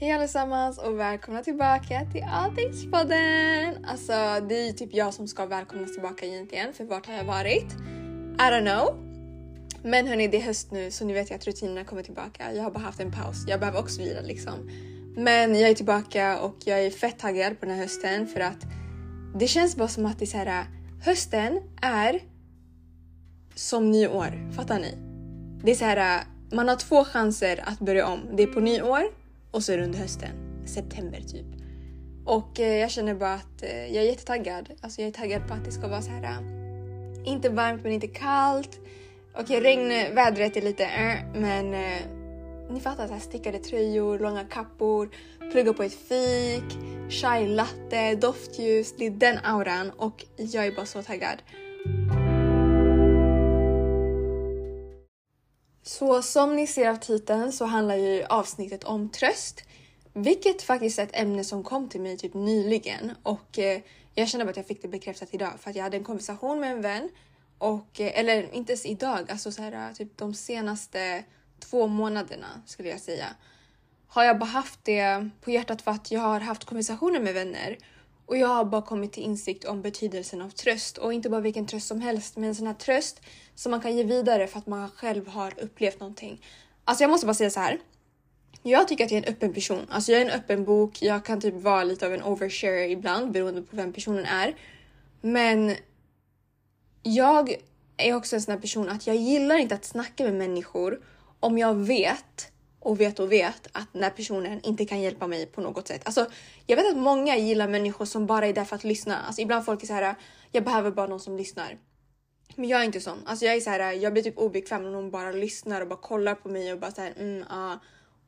Hej allesammans och välkomna tillbaka till Alltingspodden! Alltså det är ju typ jag som ska välkomnas tillbaka egentligen för vart har jag varit? I don't know. Men hörni det är höst nu så nu vet jag att rutinerna kommer tillbaka. Jag har bara haft en paus. Jag behöver också vila liksom. Men jag är tillbaka och jag är fett taggad på den här hösten för att det känns bara som att det är så här, hösten är som nyår. Fattar ni? Det är så här, man har två chanser att börja om. Det är på nyår och så är det under hösten. September typ. Och eh, jag känner bara att eh, jag är jättetaggad. Alltså jag är taggad på att det ska vara så här. Eh, inte varmt men inte kallt. Okej, regnvädret är lite äh, men eh, ni fattar så här stickade tröjor, långa kappor, plugga på ett fik, chai latte, doftljus. Det är den auran och jag är bara så taggad. Så som ni ser av titeln så handlar ju avsnittet om tröst. Vilket faktiskt är ett ämne som kom till mig typ nyligen. Och eh, jag känner bara att jag fick det bekräftat idag för att jag hade en konversation med en vän. Och eh, eller inte ens idag, alltså så här eh, typ de senaste två månaderna skulle jag säga. Har jag bara haft det på hjärtat för att jag har haft konversationer med vänner och jag har bara kommit till insikt om betydelsen av tröst och inte bara vilken tröst som helst, men en sån här tröst som man kan ge vidare för att man själv har upplevt någonting. Alltså jag måste bara säga så här. Jag tycker att jag är en öppen person. Alltså jag är en öppen bok. Jag kan typ vara lite av en overshare ibland beroende på vem personen är. Men jag är också en sån här person att jag gillar inte att snacka med människor om jag vet och vet och vet att den här personen inte kan hjälpa mig på något sätt. Alltså, jag vet att många gillar människor som bara är där för att lyssna. Alltså, ibland folk är så här, jag behöver bara någon som lyssnar. Men jag är inte sån. Alltså, jag är så här, jag blir typ obekväm när någon bara lyssnar och bara kollar på mig och bara så här, mm, ah.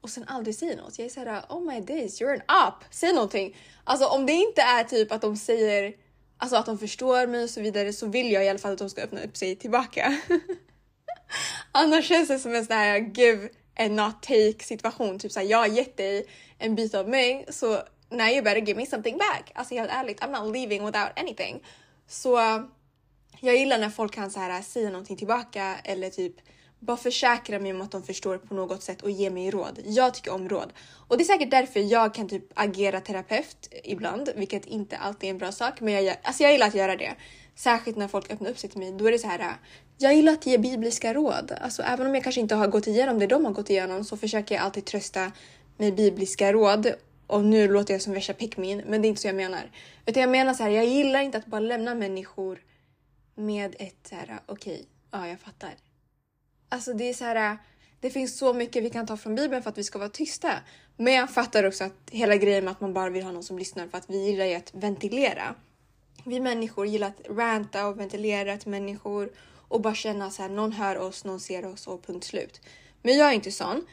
Och sen aldrig säger något. Jag är så här, oh my days, you're an up. Säg någonting. Alltså om det inte är typ att de säger Alltså att de förstår mig och så vidare så vill jag i alla fall att de ska öppna upp sig tillbaka. Annars känns det som en sån här give en not take situation. Typ såhär, jag har gett dig en bit av mig så now you better give me something back. Alltså helt ärligt, I'm not leaving without anything. Så eh, jag gillar när folk kan så här, eh, säga någonting tillbaka eller typ bara försäkra mig om att de förstår på något sätt och ge mig råd. Jag tycker om råd. Och det är säkert därför jag kan typ agera terapeut ibland, vilket inte alltid är en bra sak. Men jag, gör- alltså jag gillar att göra det. Särskilt när folk öppnar upp sig till mig. Då är det så här. Eh, jag gillar att ge bibliska råd. Alltså även om jag kanske inte har gått igenom det de har gått igenom så försöker jag alltid trösta med bibliska råd. Och nu låter jag som värsta pickmin, men det är inte så jag menar. Utan jag menar så här, jag gillar inte att bara lämna människor med ett så här, okej, ja jag fattar. Alltså det är så här, det finns så mycket vi kan ta från Bibeln för att vi ska vara tysta. Men jag fattar också att hela grejen med att man bara vill ha någon som lyssnar för att vi gillar ju att ventilera. Vi människor gillar att ranta och ventilera till människor och bara känna så här, någon hör oss, någon ser oss och punkt slut. Men jag är inte sån.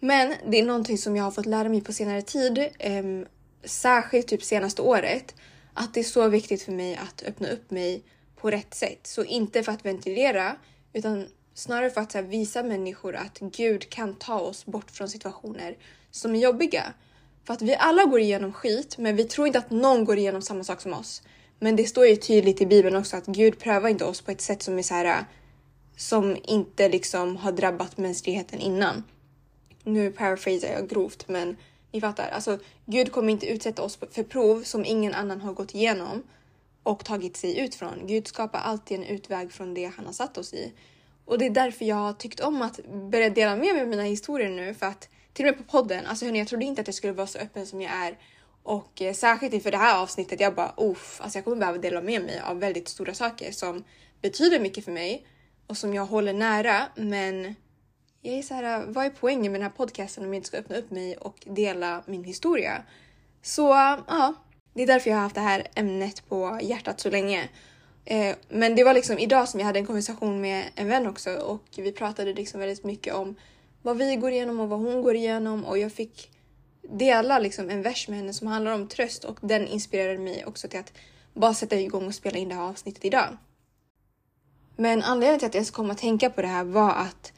Men det är någonting som jag har fått lära mig på senare tid, ehm, särskilt typ senaste året, att det är så viktigt för mig att öppna upp mig på rätt sätt. Så inte för att ventilera, utan snarare för att så här, visa människor att Gud kan ta oss bort från situationer som är jobbiga. För att vi alla går igenom skit, men vi tror inte att någon går igenom samma sak som oss. Men det står ju tydligt i Bibeln också att Gud prövar inte oss på ett sätt som är så här äh, som inte liksom har drabbat mänskligheten innan. Nu paraphrasar jag grovt, men ni fattar. Alltså, Gud kommer inte utsätta oss för prov som ingen annan har gått igenom och tagit sig ut från. Gud skapar alltid en utväg från det han har satt oss i. Och det är därför jag har tyckt om att börja dela med mig av mina historier nu för att till och med på podden, alltså hörni, jag trodde inte att jag skulle vara så öppen som jag är och eh, särskilt inför det här avsnittet, jag bara uff, alltså jag kommer behöva dela med mig av väldigt stora saker som betyder mycket för mig och som jag håller nära. Men jag är så här, vad är poängen med den här podcasten om jag inte ska öppna upp mig och dela min historia? Så ja, det är därför jag har haft det här ämnet på hjärtat så länge. Eh, men det var liksom idag som jag hade en konversation med en vän också och vi pratade liksom väldigt mycket om vad vi går igenom och vad hon går igenom och jag fick dela liksom en vers med henne som handlar om tröst och den inspirerade mig också till att bara sätta igång och spela in det här avsnittet idag. Men anledningen till att jag ens kom att tänka på det här var att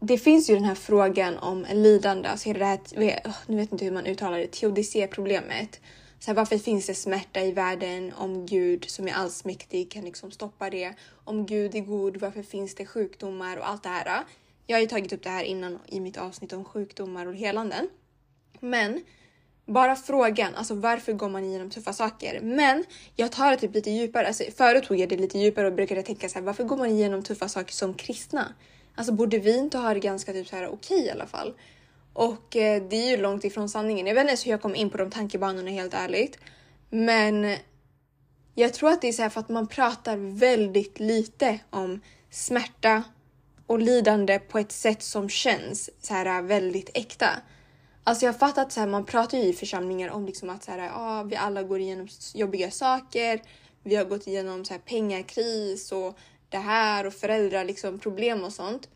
det finns ju den här frågan om lidande, alltså hela det här, nu vet jag inte hur man uttalar det, teodicé-problemet. Så här, varför finns det smärta i världen om Gud som är allsmäktig kan liksom stoppa det? Om Gud är god, varför finns det sjukdomar och allt det här? Jag har ju tagit upp det här innan i mitt avsnitt om sjukdomar och helanden. Men bara frågan, alltså varför går man igenom tuffa saker? Men jag tar det typ lite djupare. Alltså, förut tog jag det lite djupare och brukade tänka så här, varför går man igenom tuffa saker som kristna? Alltså borde vi inte ha det ganska typ så här okej okay, i alla fall? Och eh, det är ju långt ifrån sanningen. Jag vet inte ens hur jag kom in på de tankebanorna helt ärligt. Men jag tror att det är så här för att man pratar väldigt lite om smärta och lidande på ett sätt som känns så här väldigt äkta. Alltså jag fattar att så här, man pratar ju i församlingar om liksom att så här, ah, vi alla går igenom jobbiga saker. Vi har gått igenom så här, pengakris och det här och föräldrar liksom problem och sånt.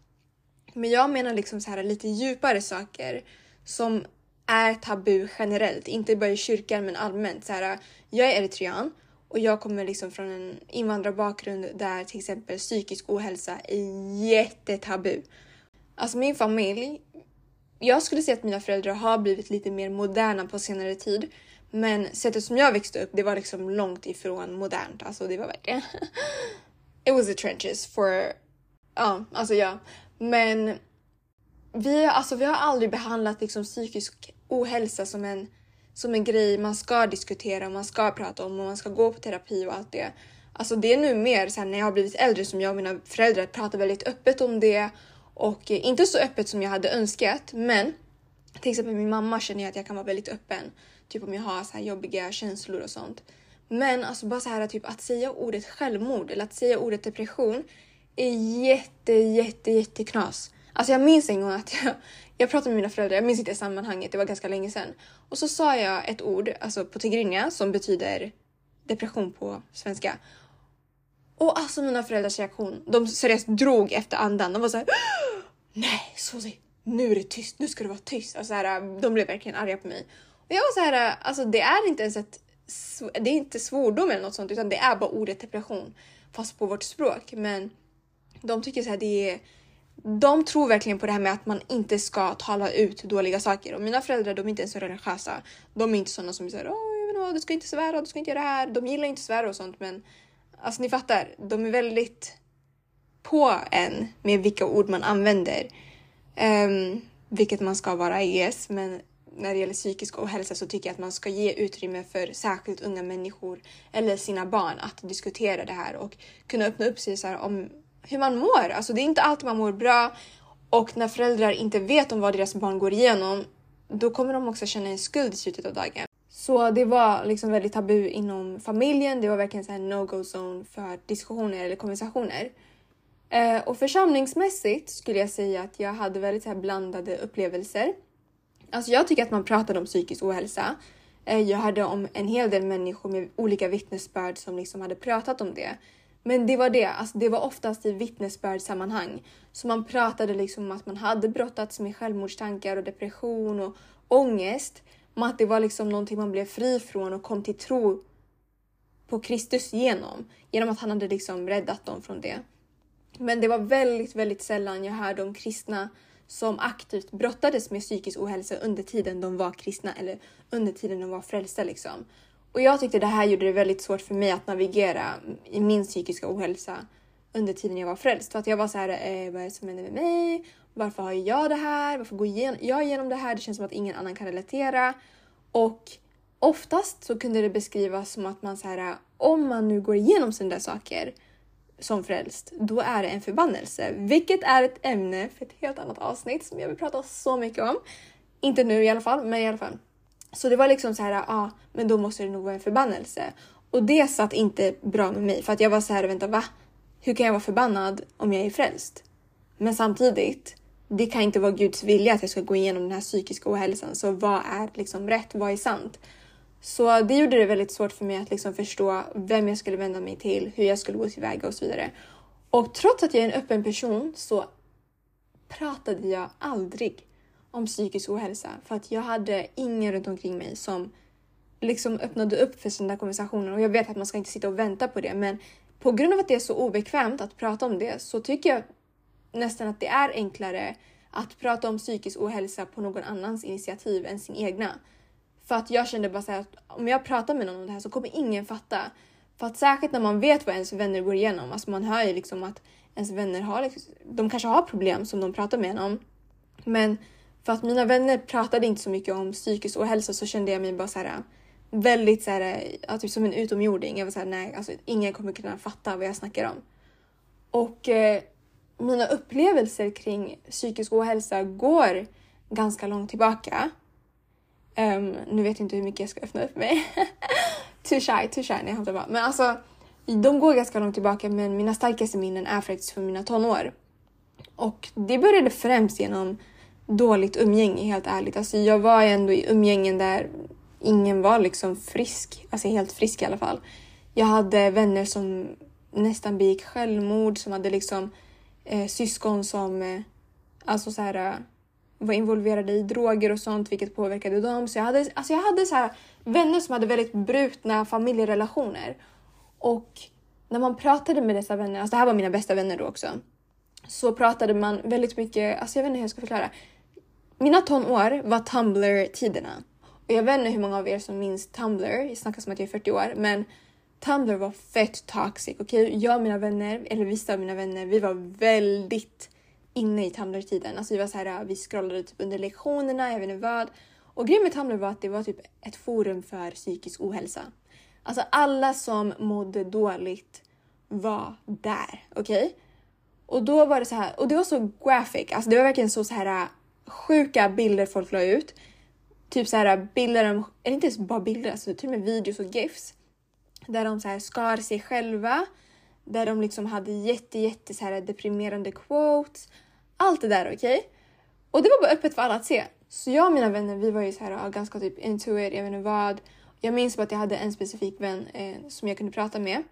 Men jag menar liksom så här lite djupare saker som är tabu generellt, inte bara i kyrkan men allmänt. Så här, jag är eritrean och jag kommer liksom från en invandrarbakgrund där till exempel psykisk ohälsa är jättetabu. Alltså min familj, jag skulle säga att mina föräldrar har blivit lite mer moderna på senare tid. Men sättet som jag växte upp, det var liksom långt ifrån modernt. Alltså det var verkligen... It was the trenches for... Ja, alltså ja. Men vi, alltså, vi har aldrig behandlat liksom psykisk ohälsa som en, som en grej man ska diskutera, man ska prata om och man ska gå på terapi och allt det. Alltså det är nu mer sen när jag har blivit äldre som jag och mina föräldrar pratar väldigt öppet om det och eh, inte så öppet som jag hade önskat. Men till exempel min mamma känner jag att jag kan vara väldigt öppen. Typ om jag har så här jobbiga känslor och sånt. Men alltså bara så här typ att säga ordet självmord eller att säga ordet depression är jätte, jätte, jätte knas. Alltså jag minns en gång att jag, jag pratade med mina föräldrar, jag minns inte sammanhanget, det var ganska länge sedan. Och så sa jag ett ord, alltså på tigrinja, som betyder depression på svenska. Och alltså mina föräldrars reaktion, de seriöst drog efter andan. De var såhär Nej Susie, nu är det tyst, nu ska du vara tyst. Alltså, här, de blev verkligen arga på mig. Och jag var så här, alltså det är inte ens ett det är inte svordom eller något sånt utan det är bara ordet depression fast på vårt språk. Men de tycker så här, det är de tror verkligen på det här med att man inte ska tala ut dåliga saker och mina föräldrar de är inte ens så religiösa. De är inte sådana som säger åh, du ska inte svära, du ska inte göra det här. De gillar inte svära och sånt men alltså ni fattar, de är väldigt på en med vilka ord man använder. Um, vilket man ska vara I guess, men när det gäller psykisk ohälsa så tycker jag att man ska ge utrymme för särskilt unga människor eller sina barn att diskutera det här och kunna öppna upp sig så om hur man mår. Alltså det är inte alltid man mår bra och när föräldrar inte vet om vad deras barn går igenom, då kommer de också känna en skuld i slutet av dagen. Så det var liksom väldigt tabu inom familjen. Det var verkligen en no-go zone för diskussioner eller konversationer. Eh, och församlingsmässigt skulle jag säga att jag hade väldigt så blandade upplevelser. Alltså jag tycker att man pratade om psykisk ohälsa. Eh, jag hörde om en hel del människor med olika vittnesbörd som liksom hade pratat om det. Men det var det, alltså det var oftast i vittnesbördssammanhang. Så man pratade liksom om att man hade brottats med självmordstankar och depression och ångest. Om att det var liksom någonting man blev fri från och kom till tro på Kristus genom. Genom att han hade liksom räddat dem från det. Men det var väldigt, väldigt sällan jag hörde om kristna som aktivt brottades med psykisk ohälsa under tiden de var kristna eller under tiden de var frälsta liksom. Och jag tyckte det här gjorde det väldigt svårt för mig att navigera i min psykiska ohälsa under tiden jag var frälst. För att jag var så här, eh, vad är det som händer med mig? Varför har jag det här? Varför går jag igenom det här? Det känns som att ingen annan kan relatera. Och oftast så kunde det beskrivas som att man så här, om man nu går igenom sådana där saker som frälst, då är det en förbannelse. Vilket är ett ämne för ett helt annat avsnitt som jag vill prata så mycket om. Inte nu i alla fall, men i alla fall. Så det var liksom så här, ja, ah, men då måste det nog vara en förbannelse. Och det satt inte bra med mig för att jag var så här, vänta va? Hur kan jag vara förbannad om jag är frälst? Men samtidigt, det kan inte vara Guds vilja att jag ska gå igenom den här psykiska ohälsan. Så vad är liksom rätt? Vad är sant? Så det gjorde det väldigt svårt för mig att liksom förstå vem jag skulle vända mig till, hur jag skulle gå tillväga och så vidare. Och trots att jag är en öppen person så pratade jag aldrig om psykisk ohälsa för att jag hade ingen runt omkring mig som liksom öppnade upp för sådana konversationer och jag vet att man ska inte sitta och vänta på det men på grund av att det är så obekvämt att prata om det så tycker jag nästan att det är enklare att prata om psykisk ohälsa på någon annans initiativ än sin egna. För att jag kände bara så att om jag pratar med någon om det här så kommer ingen fatta. För att särskilt när man vet vad ens vänner går igenom, alltså man hör ju liksom att ens vänner har, liksom, de kanske har problem som de pratar med en om. Men För att mina vänner pratade inte så mycket om psykisk ohälsa så kände jag mig bara så här äh, väldigt så här, äh, typ som en utomjording. Jag var så här, nej, alltså ingen kommer kunna fatta vad jag snackar om. Och eh, mina upplevelser kring psykisk ohälsa går ganska långt tillbaka. Um, nu vet jag inte hur mycket jag ska öppna upp mig. too shy, too shy. Nej, jag bara. Men alltså, de går ganska långt tillbaka men mina starkaste minnen är faktiskt från mina tonår. Och det började främst genom dåligt umgänge helt ärligt. Alltså jag var ändå i umgängen där ingen var liksom frisk, alltså helt frisk i alla fall. Jag hade vänner som nästan begick självmord, som hade liksom eh, syskon som eh, alltså så här, eh, var involverade i droger och sånt vilket påverkade dem. Så jag hade, alltså jag hade så här, vänner som hade väldigt brutna familjerelationer. Och när man pratade med dessa vänner, alltså det här var mina bästa vänner då också, så pratade man väldigt mycket, alltså jag vet inte hur jag ska förklara. Mina tonår var Tumblr-tiderna. Och jag vet inte hur många av er som minns Tumblr, jag snackar som att jag är 40 år, men Tumblr var fett toxic. Okay? Jag och mina vänner, eller vissa av mina vänner, vi var väldigt inne i Tumblr-tiden. Alltså vi var så här, vi scrollade typ under lektionerna, jag vet inte vad. Och grejen med Tumblr var att det var typ ett forum för psykisk ohälsa. Alltså alla som mådde dåligt var där. Okej? Okay? Och då var det så här, och det var så graphic, alltså det var verkligen så, så här sjuka bilder folk la ut. Typ så här bilder, eller inte ens bara bilder, alltså till och med videos och gifs. Där de så här skar sig själva. Där de liksom hade jätte, jätte så här deprimerande quotes. Allt det där, okej? Okay? Och det var bara öppet för alla att se. Så jag och mina vänner, vi var ju så här ganska typ into it, jag vet inte vad. Jag minns bara att jag hade en specifik vän eh, som jag kunde prata med.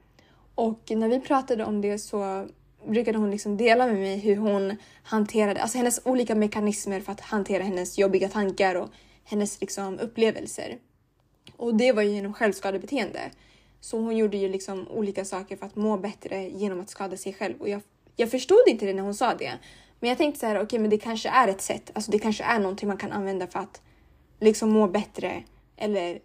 Och när vi pratade om det så brukade hon liksom dela med mig hur hon hanterade, alltså hennes olika mekanismer för att hantera hennes jobbiga tankar och hennes liksom upplevelser. Och det var ju genom självskadebeteende. Så hon gjorde ju liksom olika saker för att må bättre genom att skada sig själv. Och jag, jag förstod inte det när hon sa det. Men jag tänkte så här, okej, okay, men det kanske är ett sätt. Alltså det kanske är någonting man kan använda för att liksom må bättre. Eller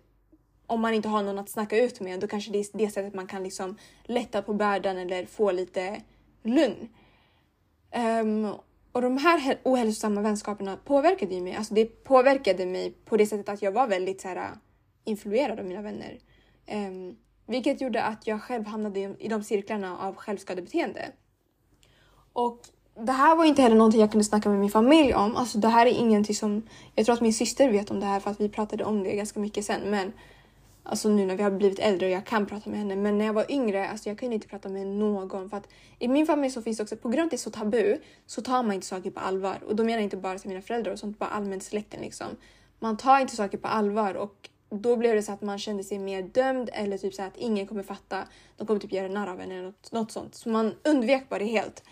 om man inte har någon att snacka ut med, då kanske det är det sättet man kan liksom lätta på bördan eller få lite lugn. Um, och de här ohälsosamma vänskaperna påverkade ju mig. Alltså det påverkade mig på det sättet att jag var väldigt så här, influerad av mina vänner. Um, vilket gjorde att jag själv hamnade i, de cirklarna av självskadebeteende. Och det här var inte heller någonting jag kunde snacka med min familj om. Alltså det här är ingenting som... Jag tror att min syster vet om det här för att vi pratade om det ganska mycket sen. Men Alltså nu när vi har blivit äldre och jag kan prata med henne. Men när jag var yngre, alltså jag kunde inte prata med någon. För att i min familj så finns det också, på grund av att det är så tabu, så tar man inte saker på allvar. Och då menar jag inte bara till mina föräldrar och sånt, bara allmänt släkten liksom. Man tar inte saker på allvar och då blev det så att man kände sig mer dömd eller typ så att ingen kommer fatta. De kommer typ göra narr av en eller något, något sånt. Så man undvek bara det helt.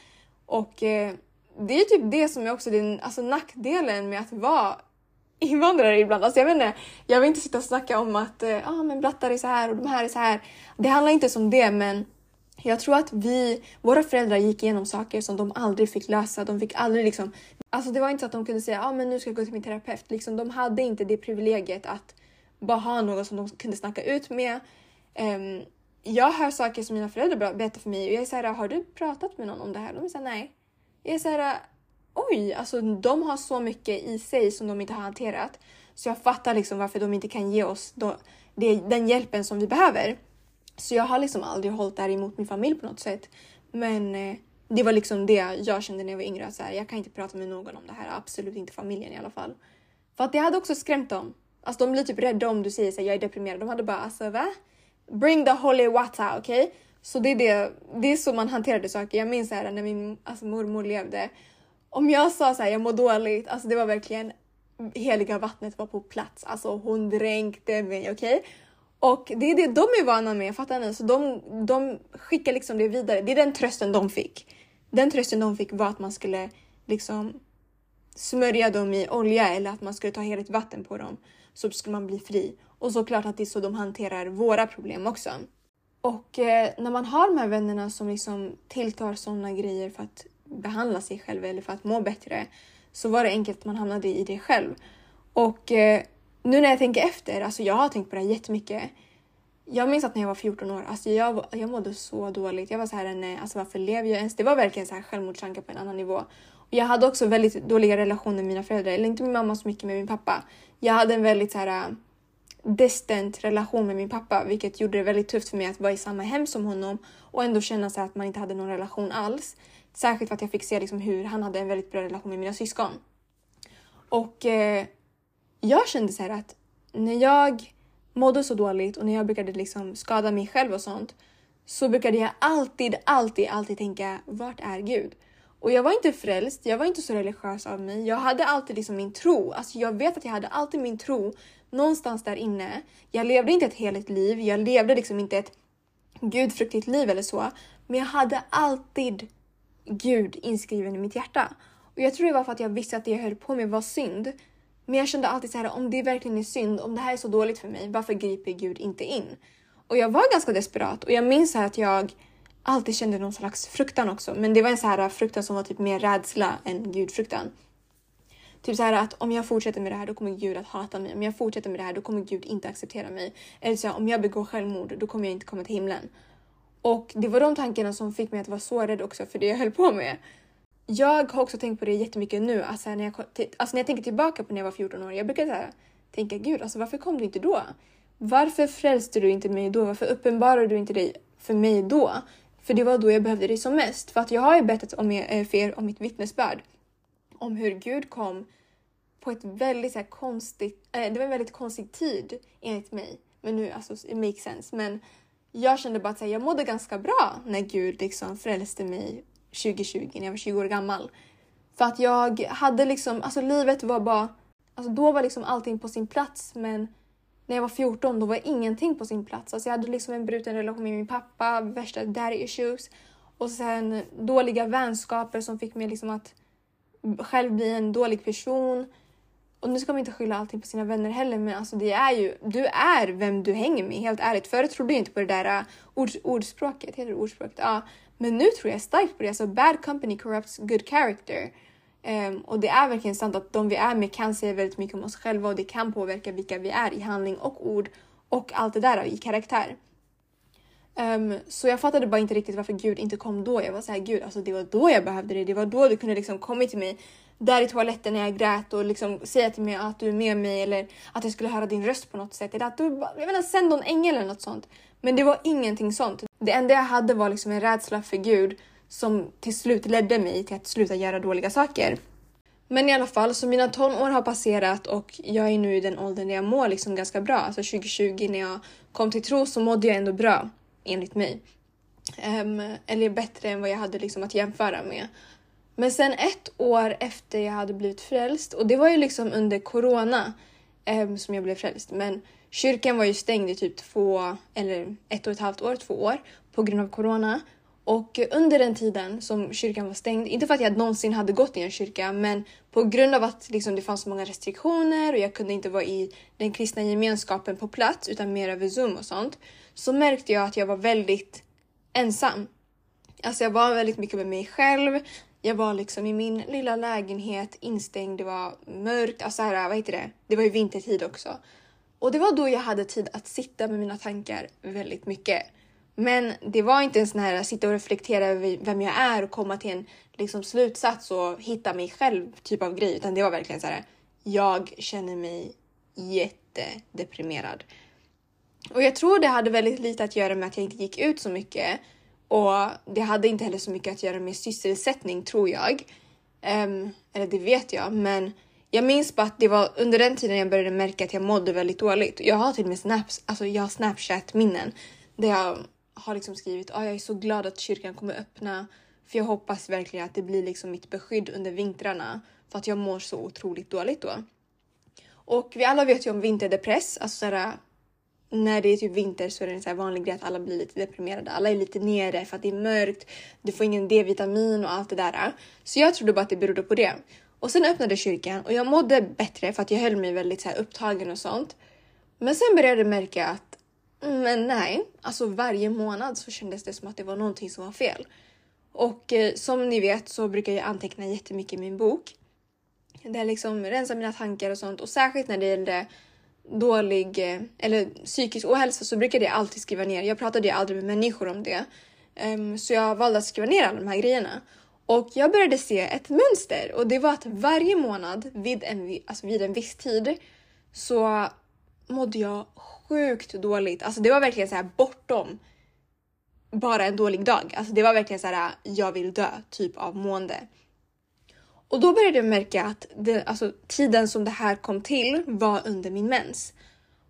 Och eh, det är typ det som är också den alltså nackdelen med att vara invandrare ibland. Alltså jag vet inte, jag vill inte sitta och snacka om att eh, ah, men blattar är så här och de här är så här. Det handlar inte om det, men jag tror att vi, våra föräldrar gick igenom saker som de aldrig fick lösa. De fick aldrig liksom, alltså det var inte så att de kunde säga ah, men nu ska jag gå till min terapeut. Liksom, de hade inte det privilegiet att bara ha någon som de kunde snacka ut med. Um, jag hör saker som mina föräldrar berättar för mig och jag är såhär, har du pratat med någon om det här? De är såhär, nej. Jag är såhär, oj, alltså de har så mycket i sig som de inte har hanterat. Så jag fattar liksom varför de inte kan ge oss då, det, den hjälpen som vi behöver. Så jag har liksom aldrig hållit där emot min familj på något sätt. Men eh, det var liksom det jag kände när jag var yngre. Att så här, jag kan inte prata med någon om det här. Absolut inte familjen i alla fall. För att det hade också skrämt dem. Alltså de blir typ rädda om du säger såhär jag är deprimerad. De hade bara alltså va? Bring the holy water, okej? Okay? Så det är, det, det är så man hanterade saker. Jag minns här när min alltså, mormor levde om jag sa så här, jag mår dåligt, alltså det var verkligen heliga vattnet var på plats. Alltså hon dränkte mig, okej? Okay? Och det är det de är vana med, fattar ni? Så de, de skickar liksom det vidare. Det är den trösten de fick. Den trösten de fick var att man skulle liksom smörja dem i olja eller att man skulle ta heligt vatten på dem så skulle man bli fri. Och såklart att det är så de hanterar våra problem också. Och eh, när man har de här vännerna som liksom tilltar sådana grejer för att behandla sig själv eller för att må bättre så var det enkelt att man hamnade i det själv. Och eh, nu när jag tänker efter, alltså jag har tänkt på det här jättemycket. jag minns att när jag var 14 år, alltså jag, jag mådde så dåligt. Jag var så här, nej, alltså varför lever jag ens? Det var verkligen så här självmordstankar på en annan nivå. Och jag hade också väldigt dåliga relationer med mina föräldrar, eller inte med mamma så mycket, med min pappa. Jag hade en väldigt så här äh, distant relation med min pappa, vilket gjorde det väldigt tufft för mig att vara i samma hem som honom och ändå känna så att man inte hade någon relation alls. Särskilt för att jag fick se liksom hur han hade en väldigt bra relation med mina syskon. Och eh, jag kände så här att när jag mådde så dåligt och när jag brukade liksom skada mig själv och sånt så brukade jag alltid, alltid, alltid tänka vart är Gud? Och jag var inte frälst, jag var inte så religiös av mig. Jag hade alltid liksom min tro. Alltså jag vet att jag hade alltid min tro någonstans där inne. Jag levde inte ett heligt liv, jag levde liksom inte ett gudfruktigt liv eller så. Men jag hade alltid Gud inskriven i mitt hjärta. Och jag tror det var för att jag visste att det jag höll på med var synd. Men jag kände alltid så här, om det verkligen är synd, om det här är så dåligt för mig, varför griper Gud inte in? Och jag var ganska desperat och jag minns att jag alltid kände någon slags fruktan också. Men det var en så här fruktan som var typ mer rädsla än gudfruktan. Typ så här att om jag fortsätter med det här då kommer Gud att hata mig. Om jag fortsätter med det här då kommer Gud inte acceptera mig. Eller så här, om jag begår självmord då kommer jag inte komma till himlen. Och det var de tankarna som fick mig att vara så rädd också för det jag höll på med. Jag har också tänkt på det jättemycket nu. Alltså när jag, alltså när jag tänker tillbaka på när jag var 14 år. Jag brukar så här, tänka Gud, alltså varför kom du inte då? Varför frälste du inte mig då? Varför uppenbarade du inte dig för mig då? För det var då jag behövde dig som mest. För att jag har ju berättat om er, eh, för er om mitt vittnesbörd. Om hur Gud kom på ett väldigt så här, konstigt, äh, det var en väldigt konstig tid enligt mig. Men nu, alltså it makes sense. Men jag kände bara att här, jag mådde ganska bra när Gud liksom frälste mig 2020 när jag var 20 år gammal. För att jag hade liksom, alltså livet var bara, alltså då var liksom allting på sin plats men när jag var 14 då var ingenting på sin plats. Alltså jag hade liksom en bruten relation med min pappa, värsta daddy issues och sen dåliga vänskaper som fick mig liksom att själv bli en dålig person. Och nu ska man inte skylla allting på sina vänner heller, men alltså det är ju, du är vem du hänger med, helt ärligt. Förut trodde jag inte på det där uh, ord, ordspråket, heter det ordspråket? Ja, men nu tror jag starkt på det. Alltså bad company corrupts good character. Um, och det är verkligen sant att de vi är med kan säga väldigt mycket om oss själva och det kan påverka vilka vi är i handling och ord och allt det där i karaktär. Um, så jag fattade bara inte riktigt varför Gud inte kom då. Jag var såhär, Gud, alltså det var då jag behövde det. Det var då du kunde liksom kommit till mig där i toaletten när jag grät och liksom säga till mig att du är med mig eller att jag skulle höra din röst på något sätt. Eller att du, jag vet inte, sänd någon ängel eller något sånt. Men det var ingenting sånt. Det enda jag hade var liksom en rädsla för Gud som till slut ledde mig till att sluta göra dåliga saker. Men i alla fall, så mina tonår har passerat och jag är nu i den åldern där jag mår liksom ganska bra. Alltså 2020 när jag kom till tro så mådde jag ändå bra, enligt mig. Um, eller bättre än vad jag hade liksom att jämföra med. Men sen ett år efter jag hade blivit frälst, och det var ju liksom under corona um, som jag blev frälst, men kyrkan var ju stängd i typ två eller ett och ett halvt år, två år på grund av corona. Och under den tiden som kyrkan var stängd, inte för att jag någonsin hade gått i en kyrka, men på grund av att liksom, det fanns så många restriktioner och jag kunde inte vara i den kristna gemenskapen på plats utan mer över zoom och sånt, så märkte jag att jag var väldigt ensam. Alltså jag var väldigt mycket med mig själv. Jag var liksom i min lilla lägenhet instängd. Det var mörkt. Alltså här, vad heter det? Det var ju vintertid också. Och det var då jag hade tid att sitta med mina tankar väldigt mycket. Men det var inte en sån här sitta och reflektera över vem jag är och komma till en liksom, slutsats och hitta mig själv typ av grej. Utan det var verkligen så här. Jag känner mig jättedeprimerad. Och jag tror det hade väldigt lite att göra med att jag inte gick ut så mycket. Och det hade inte heller så mycket att göra med sysselsättning tror jag. Um, eller det vet jag, men jag minns bara att det var under den tiden jag började märka att jag mådde väldigt dåligt. Jag har till och med snaps, alltså jag har snapchat minnen där jag har liksom skrivit att oh, jag är så glad att kyrkan kommer öppna för jag hoppas verkligen att det blir liksom mitt beskydd under vintrarna för att jag mår så otroligt dåligt då. Och vi alla vet ju om vinterdepress, alltså såhär, när det är typ vinter så är det en så vanlig grej att alla blir lite deprimerade. Alla är lite nere för att det är mörkt, du får ingen D-vitamin och allt det där. Så jag trodde bara att det berodde på det. Och sen öppnade kyrkan och jag mådde bättre för att jag höll mig väldigt så upptagen och sånt. Men sen började jag märka att men nej, alltså varje månad så kändes det som att det var någonting som var fel. Och eh, som ni vet så brukar jag anteckna jättemycket i min bok. Där liksom rensar mina tankar och sånt och särskilt när det gällde dålig eh, eller psykisk ohälsa så brukade jag alltid skriva ner. Jag pratade ju aldrig med människor om det. Um, så jag valde att skriva ner alla de här grejerna. Och jag började se ett mönster och det var att varje månad vid en, alltså vid en viss tid så mådde jag sjukt dåligt. Alltså det var verkligen så här bortom bara en dålig dag. Alltså det var verkligen så här jag vill dö typ av mående. Och då började jag märka att det, alltså, tiden som det här kom till var under min mens.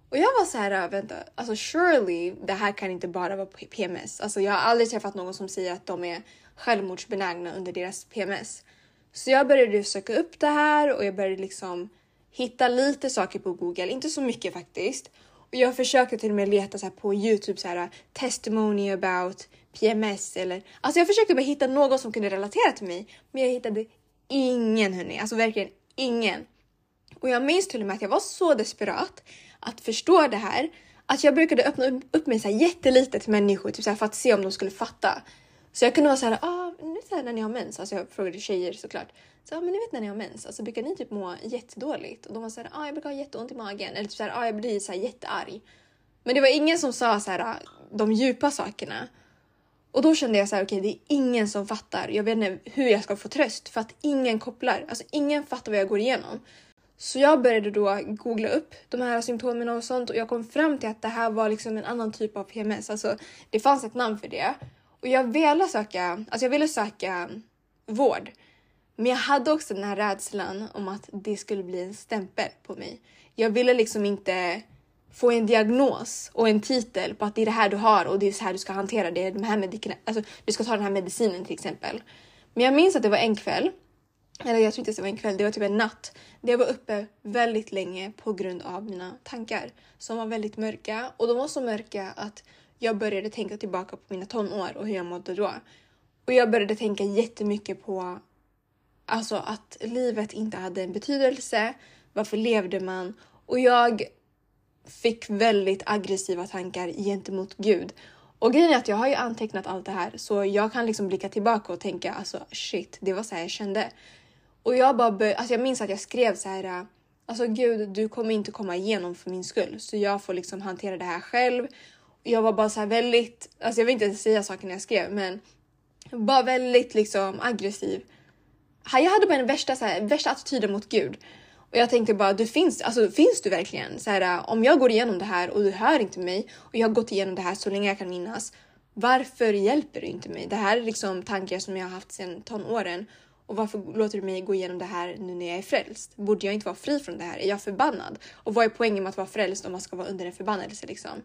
Och jag var så här, äh, vänta, alltså surely det här kan inte bara vara PMS. Alltså jag har aldrig träffat någon som säger att de är självmordsbenägna under deras PMS. Så jag började söka upp det här och jag började liksom hitta lite saker på Google, inte så mycket faktiskt. Och jag försökte till och med leta så på Youtube så här uh, testimony about PMS eller alltså jag försökte bara hitta någon som kunde relatera till mig, men jag hittade ingen hörni, alltså verkligen ingen. Och jag minns till och med att jag var så desperat att förstå det här att jag brukade öppna upp mig så här jättelite till människor typ så här, för att se om de skulle fatta. Så jag kunde vara såhär, ah, nu så här, ah, när ni har mens, alltså jag frågade tjejer såklart. Så ja, ah, men ni vet när ni har mens, alltså brukar ni typ må jättedåligt? Och de var såhär, ah, jag brukar ha jätteont i magen. Eller typ såhär, ah, jag blir så här jättearg. Men det var ingen som sa så här, ah, de djupa sakerna. Och då kände jag så här, okej, okay, det är ingen som fattar. Jag vet inte hur jag ska få tröst för att ingen kopplar. Alltså ingen fattar vad jag går igenom. Så jag började då googla upp de här symptomen och sånt och jag kom fram till att det här var liksom en annan typ av PMS. Alltså, det fanns ett namn för det och jag ville söka, alltså jag ville söka vård. Men jag hade också den här rädslan om att det skulle bli en stämpel på mig. Jag ville liksom inte få en diagnos och en titel på att det är det här du har och det är så här du ska hantera det. De här medicina, alltså, du ska ta den här medicinen till exempel. Men jag minns att det var en kväll, eller jag tror inte det var en kväll, det var typ en natt. Där jag var uppe väldigt länge på grund av mina tankar som var väldigt mörka och de var så mörka att jag började tänka tillbaka på mina tonår och hur jag mådde då. Och jag började tänka jättemycket på alltså att livet inte hade en betydelse. Varför levde man? Och jag fick väldigt aggressiva tankar gentemot Gud. Och grejen är att jag har ju antecknat allt det här så jag kan liksom blicka tillbaka och tänka alltså shit, det var så här jag kände. Och jag bara bör, alltså jag minns att jag skrev så här alltså Gud, du kommer inte komma igenom för min skull så jag får liksom hantera det här själv. Jag var bara så här väldigt, alltså jag vill inte ens säga saker när jag skrev, men bara väldigt liksom aggressiv. Jag hade bara den värsta, så här, värsta attityden mot Gud. Och jag tänkte bara, du finns, alltså, finns du verkligen? Så här, om jag går igenom det här och du hör inte mig och jag har gått igenom det här så länge jag kan minnas. Varför hjälper du inte mig? Det här är liksom tankar som jag har haft sedan tonåren. Och varför låter du mig gå igenom det här nu när jag är frälst? Borde jag inte vara fri från det här? Är jag förbannad? Och vad är poängen med att vara frälst om man ska vara under en förbannelse liksom?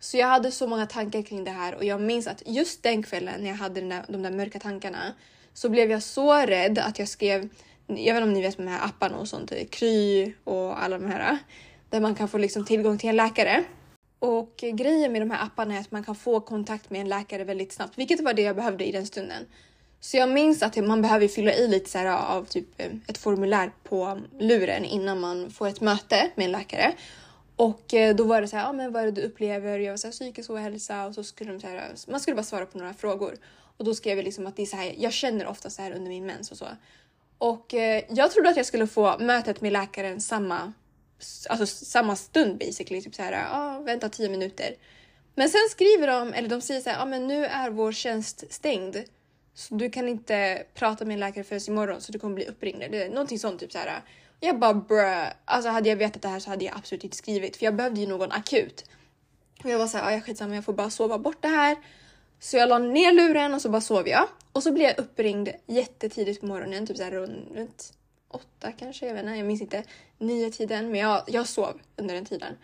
Så jag hade så många tankar kring det här och jag minns att just den kvällen när jag hade där, de där mörka tankarna så blev jag så rädd att jag skrev jag vet inte om ni vet med de här apparna och sånt, Kry och alla de här där man kan få liksom tillgång till en läkare. Och grejen med de här apparna är att man kan få kontakt med en läkare väldigt snabbt, vilket var det jag behövde i den stunden. Så jag minns att man behöver fylla i lite så här av typ eh, ett formulär på luren innan man får ett möte med en läkare. Och eh, då var det så här, ja men vad är det du upplever? Jag var så här, psykisk ohälsa och så skulle de så här, man skulle bara svara på några frågor. Och då skrev jag liksom att det är så här, jag känner ofta så här under min mens och så. Och eh, jag trodde att jag skulle få mötet med läkaren samma, alltså samma stund basically. Typ så här, ah, vänta 10 minuter. Men sen skriver de, eller de säger så här, ah, men nu är vår tjänst stängd. Så du kan inte prata med en läkare förrän imorgon så du kommer bli uppringd. Eller någonting sånt typ så här. Jag bara brö. Alltså hade jag vetat det här så hade jag absolut inte skrivit för jag behövde ju någon akut. Och jag var såhär, ja skitsamma jag får bara sova bort det här. Så jag la ner luren och så bara sov jag. Och så blev jag uppringd jättetidigt på morgonen, typ såhär runt åtta kanske, jag vet inte, jag minns inte nio tiden, men jag, jag sov under den tiden.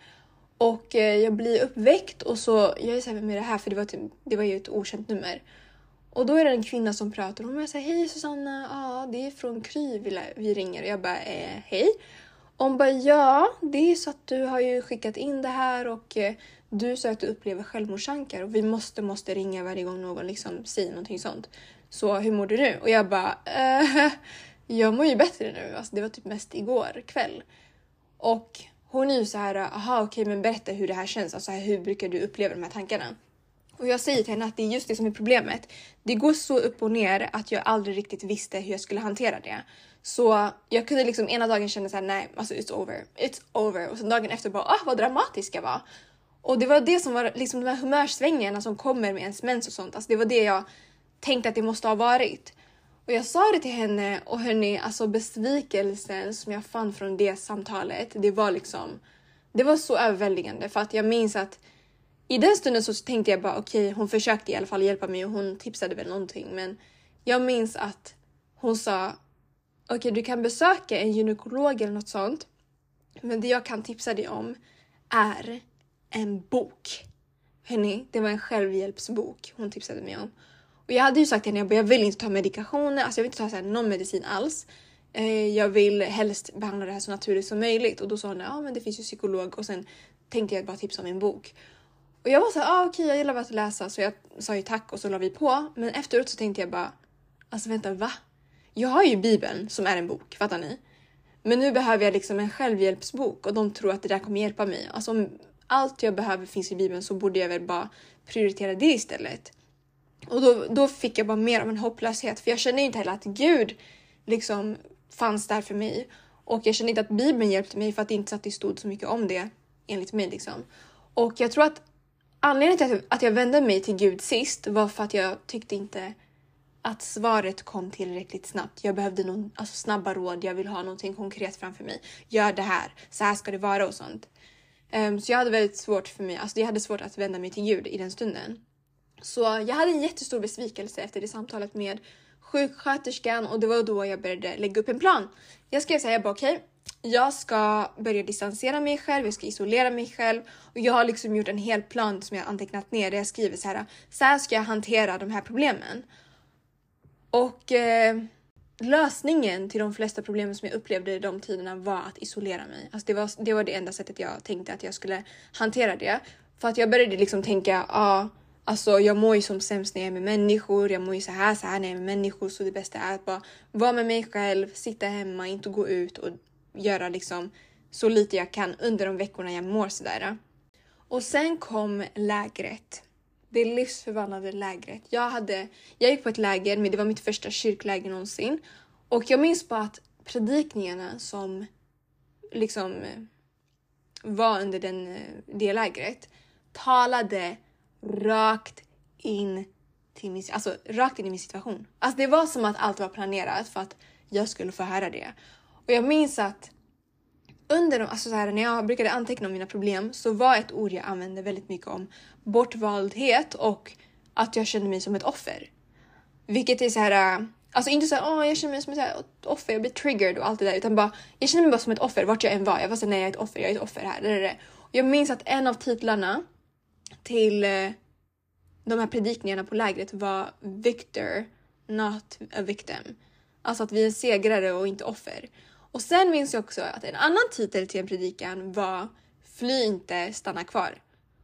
Och eh, jag blir uppväckt och så, jag är såhär, vem är det här? För det var, typ, det var ju ett okänt nummer. Och då är det en kvinna som pratar och hon säger hej Susanna, ja det är från Kry vi ringer. Och jag bara eh, hej. Och hon bara ja, det är så att du har ju skickat in det här och eh, du upplever självmordstankar och vi måste, måste ringa varje gång någon liksom säger någonting sånt. Så hur mår du nu? Och jag bara eh, jag mår ju bättre nu. Alltså, det var typ mest igår kväll. Och hon är ju så här, aha okej okay, men berätta hur det här känns. Alltså hur brukar du uppleva de här tankarna? Och jag säger till henne att det är just det som är problemet. Det går så upp och ner att jag aldrig riktigt visste hur jag skulle hantera det. Så jag kunde liksom ena dagen känna såhär, nej, alltså it's over, it's over. Och sen dagen efter bara, ah vad dramatisk jag var. Och det var det som var liksom de här humörsvängningarna som kommer med ens mens och sånt. Alltså det var det jag tänkte att det måste ha varit. Och jag sa det till henne och hörni, alltså besvikelsen som jag fann från det samtalet, det var liksom, det var så överväldigande för att jag minns att i den stunden så tänkte jag bara okej, okay, hon försökte i alla fall hjälpa mig och hon tipsade väl någonting, men jag minns att hon sa okej, okay, du kan besöka en gynekolog eller något sånt, men det jag kan tipsa dig om är en bok. Hörni, det var en självhjälpsbok hon tipsade mig om. Och jag hade ju sagt till henne, jag, jag vill inte ta medikationer, alltså jag vill inte ta så här, någon medicin alls. Eh, jag vill helst behandla det här så naturligt som möjligt. Och då sa hon, ja men det finns ju psykolog och sen tänkte jag bara tipsa om en bok. Och jag var så här, ah, okej okay, jag gillar bara att läsa så jag sa ju tack och så la vi på. Men efteråt så tänkte jag bara, alltså vänta va? Jag har ju bibeln som är en bok, fattar ni? Men nu behöver jag liksom en självhjälpsbok och de tror att det där kommer hjälpa mig. Alltså om allt jag behöver finns i bibeln så borde jag väl bara prioritera det istället. Och då, då fick jag bara mer av en hopplöshet för jag kände inte heller att Gud liksom fanns där för mig. Och jag kände inte att Bibeln hjälpte mig för att det inte satt i stod så mycket om det enligt mig. Liksom. Och jag tror att anledningen till att jag vände mig till Gud sist var för att jag tyckte inte att svaret kom tillräckligt snabbt. Jag behövde någon, alltså snabba råd, jag vill ha någonting konkret framför mig. Gör det här, så här ska det vara och sånt. Um, så jag hade väldigt svårt för mig, alltså jag hade svårt att vända mig till Gud i den stunden. Så jag hade en jättestor besvikelse efter det samtalet med sjuksköterskan och det var då jag började lägga upp en plan. Jag skrev såhär, jag bara okej, okay, jag ska börja distansera mig själv, jag ska isolera mig själv och jag har liksom gjort en hel plan som jag antecknat ner där jag skriver så här, så här ska jag hantera de här problemen. Och eh, lösningen till de flesta problemen som jag upplevde i de tiderna var att isolera mig. Alltså det, var, det var det enda sättet jag tänkte att jag skulle hantera det. För att jag började liksom tänka, ja, ah, Alltså jag mår ju som sämst när jag är med människor, jag mår ju så här, så här när jag är med människor så det bästa är att bara vara med mig själv, sitta hemma, inte gå ut och göra liksom så lite jag kan under de veckorna jag mår sådär. Och sen kom lägret. Det livsförvandlade lägret. Jag, hade, jag gick på ett läger, men det var mitt första kyrkläger någonsin. Och jag minns bara att predikningarna som liksom eh, var under den, eh, det lägret talade rakt in till min, alltså, rakt in i min situation. Alltså det var som att allt var planerat för att jag skulle få höra det. Och jag minns att under de, alltså så här, när jag brukade anteckna om mina problem så var ett ord jag använde väldigt mycket om bortvaldhet och att jag kände mig som ett offer. Vilket är så här, äh, alltså inte så här, åh jag känner mig som ett offer, jag blir triggered och allt det där utan bara jag känner mig bara som ett offer vart jag än var. Jag var såhär, nej jag är ett offer, jag är ett offer här. Det, det. Jag minns att en av titlarna till eh, de här predikningarna på lägret var Victor, not a victim. Alltså att vi är segrare och inte offer. Och sen minns jag också att en annan titel till en predikan var Fly inte, stanna kvar.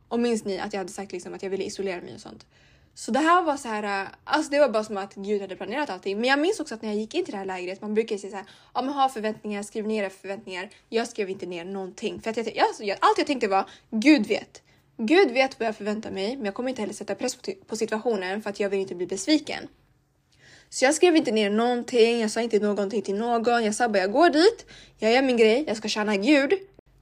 Och minns ni att jag hade sagt liksom att jag ville isolera mig och sånt. Så det här var så här, äh, alltså det var bara som att Gud hade planerat allting. Men jag minns också att när jag gick in till det här lägret, man brukar säga så här, ja men ha förväntningar, skriv ner era förväntningar. Jag skrev inte ner någonting för att jag, alltså, jag, allt jag tänkte var Gud vet. Gud vet vad jag förväntar mig, men jag kommer inte heller sätta press på, situationen för att jag vill inte bli besviken. Så jag skrev inte ner någonting, jag sa inte någonting till någon. Jag sa bara jag går dit, jag gör min grej, jag ska tjäna Gud.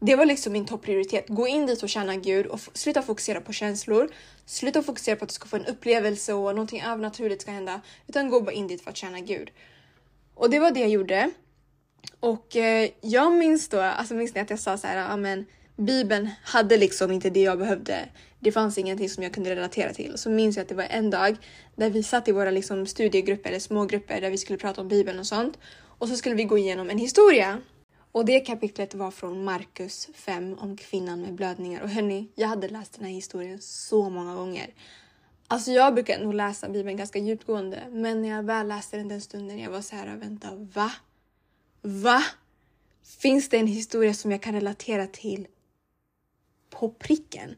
Det var liksom min topprioritet. Gå in dit och tjäna Gud och sluta fokusera på känslor. Sluta fokusera på att du ska få en upplevelse och någonting övernaturligt ska hända. Utan gå bara in dit för att tjäna Gud. Och det var det jag gjorde. Och eh, jag minns då, alltså minns ni att jag sa så här, ja men Bibeln hade liksom inte det jag behövde. Det fanns ingenting som jag kunde relatera till. Så minns jag att det var en dag där vi satt i våra liksom studiegrupper eller smågrupper där vi skulle prata om Bibeln och sånt. Och så skulle vi gå igenom en historia. Och det kapitlet var från Markus 5 om kvinnan med blödningar. Och hörni, jag hade läst den här historien så många gånger. Alltså jag brukar nog läsa Bibeln ganska djupgående, men när jag väl läste den den stunden, jag var så här, vänta, va? Va? Finns det en historia som jag kan relatera till på pricken.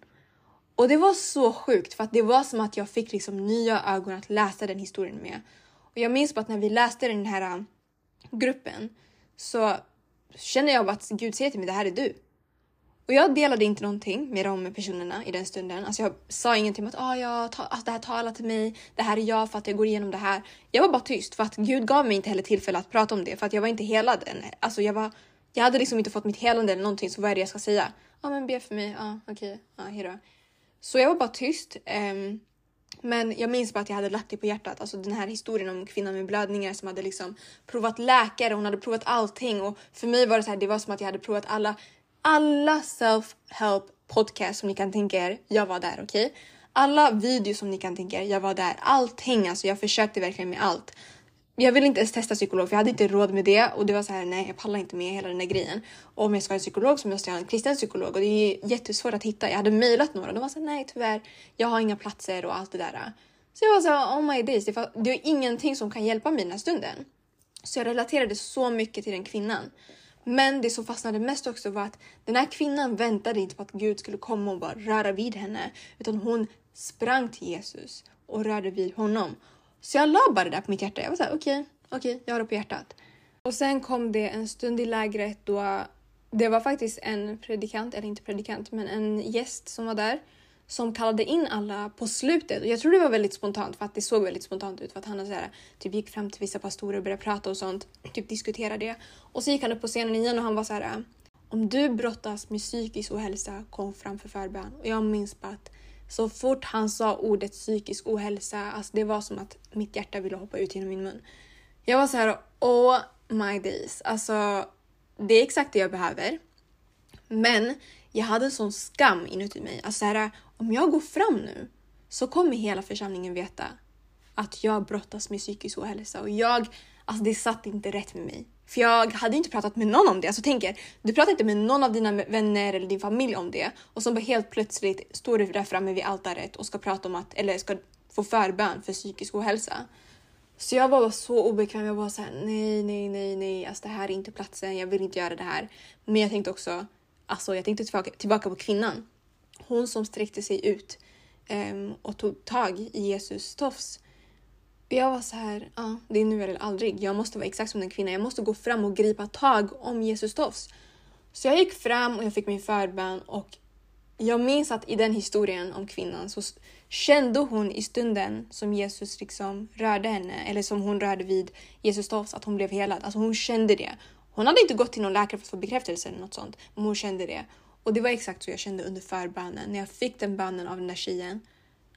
Och det var så sjukt för att det var som att jag fick liksom nya ögon att läsa den historien med. Och jag minns bara att när vi läste den här äh, gruppen så kände jag bara att Gud säger till mig det här är du. Och jag delade inte någonting med de personerna i den stunden. Alltså jag sa ingenting om att ah, jag ta, alltså det här talar till mig, det här är jag för att jag går igenom det här. Jag var bara tyst för att Gud gav mig inte heller tillfälle att prata om det för att jag var inte helad än. Alltså jag, var, jag hade liksom inte fått mitt helande eller någonting så vad är det jag ska säga? Ja ah, men be för mig, ja ah, okej, okay. ja ah, hejdå. Så jag var bara tyst. Um, men jag minns bara att jag hade lagt det på hjärtat. Alltså den här historien om kvinnan med blödningar som hade liksom provat läkare. Hon hade provat allting och för mig var det så här. Det var som att jag hade provat alla, alla self-help podcast som ni kan tänka er. Jag var där, okej? Okay? Alla videos som ni kan tänka er. Jag var där. Allting, alltså jag försökte verkligen med allt jag ville inte ens testa psykolog för jag hade inte råd med det och det var så här. Nej, jag pallar inte med hela den där grejen. Och om jag ska ha en psykolog så måste jag ha en kristen psykolog och det är jättesvårt att hitta. Jag hade mejlat några och de var så här, nej tyvärr, jag har inga platser och allt det där. Så jag var så här, oh my days, det, var, det är ingenting som kan hjälpa mig den här stunden. Så jag relaterade så mycket till den kvinnan. Men det som fastnade mest också var att den här kvinnan väntade inte på att Gud skulle komma och bara röra vid henne, utan hon sprang till Jesus och rörde vid honom. Så jag la bara det där på mitt hjärta. Jag var såhär, okej, okay, okej, okay, jag har det på hjärtat. Och sen kom det en stund i lägret då det var faktiskt en predikant, eller inte predikant, men en gäst som var där som kallade in alla på slutet. Och jag tror det var väldigt spontant för att det såg väldigt spontant ut för att han så här, typ gick fram till vissa pastorer och började prata och sånt, typ diskutera det. Och så gick han upp på scenen igen och han var så här. Om du brottas med psykisk ohälsa, kom fram för förbön. Och jag minns bara att så fort han sa ordet psykisk ohälsa, alltså det var som att mitt hjärta ville hoppa ut genom min mun. Jag var så här, oh my days. Alltså, det är exakt det jag behöver. Men jag hade en sån skam inuti mig. Alltså här, om jag går fram nu så kommer hela församlingen veta att jag brottas med psykisk ohälsa och jag, alltså det satt inte rätt med mig. För jag hade inte pratat med någon om det. Alltså tänk er, du pratar inte med någon av dina vänner eller din familj om det och så bara helt plötsligt står du där framme vid altaret och ska prata om att, eller ska få förbön för psykisk ohälsa. Så jag var så obekväm. Jag var så här, nej, nej, nej, nej, alltså det här är inte platsen. Jag vill inte göra det här. Men jag tänkte också, alltså jag tänkte tillbaka, tillbaka på kvinnan. Hon som sträckte sig ut um, och tog tag i Jesus tofs. Jag var så här, ja, det är nu eller aldrig. Jag måste vara exakt som den kvinnan. Jag måste gå fram och gripa tag om Jesus tofs. Så jag gick fram och jag fick min förbön och jag minns att i den historien om kvinnan så kände hon i stunden som Jesus liksom rörde henne, eller som hon rörde vid Jesus tofs, att hon blev helad. Alltså hon kände det. Hon hade inte gått till någon läkare för att få bekräftelse eller något sånt, men hon kände det. Och det var exakt så jag kände under förbönen. När jag fick den bönen av den där tjejen,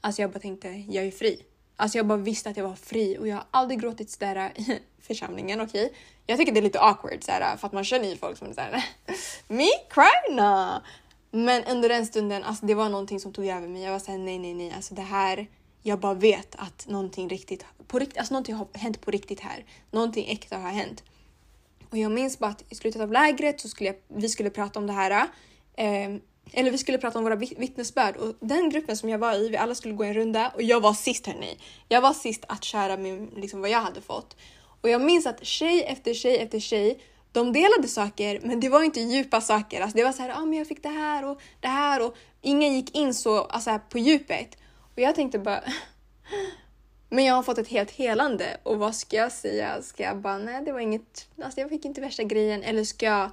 alltså jag bara tänkte, jag är fri. Alltså jag bara visste att jag var fri och jag har aldrig gråtit sådär eh, i församlingen. Okej, okay? jag tycker det är lite awkward såhär, eh, för att man känner ju folk som är såhär Me cry? now! Men under den stunden, alltså det var någonting som tog över mig. Jag var såhär nej, nej, nej, alltså det här. Jag bara vet att någonting riktigt, på riktigt, alltså någonting har hänt på riktigt här. Någonting äkta har hänt. Och jag minns bara att i slutet av lägret så skulle jag, vi skulle prata om det här. Eh, eller vi skulle prata om våra vittnesbörd och den gruppen som jag var i, vi alla skulle gå en runda och jag var sist hörni. Jag var sist att köra med liksom, vad jag hade fått. Och jag minns att tjej efter tjej efter tjej, de delade saker men det var inte djupa saker. Alltså, det var så här, ah, men jag fick det här och det här och ingen gick in så alltså, på djupet. Och jag tänkte bara men jag har fått ett helt helande och vad ska jag säga? Ska jag bara, nej det var inget, alltså jag fick inte värsta grejen eller ska jag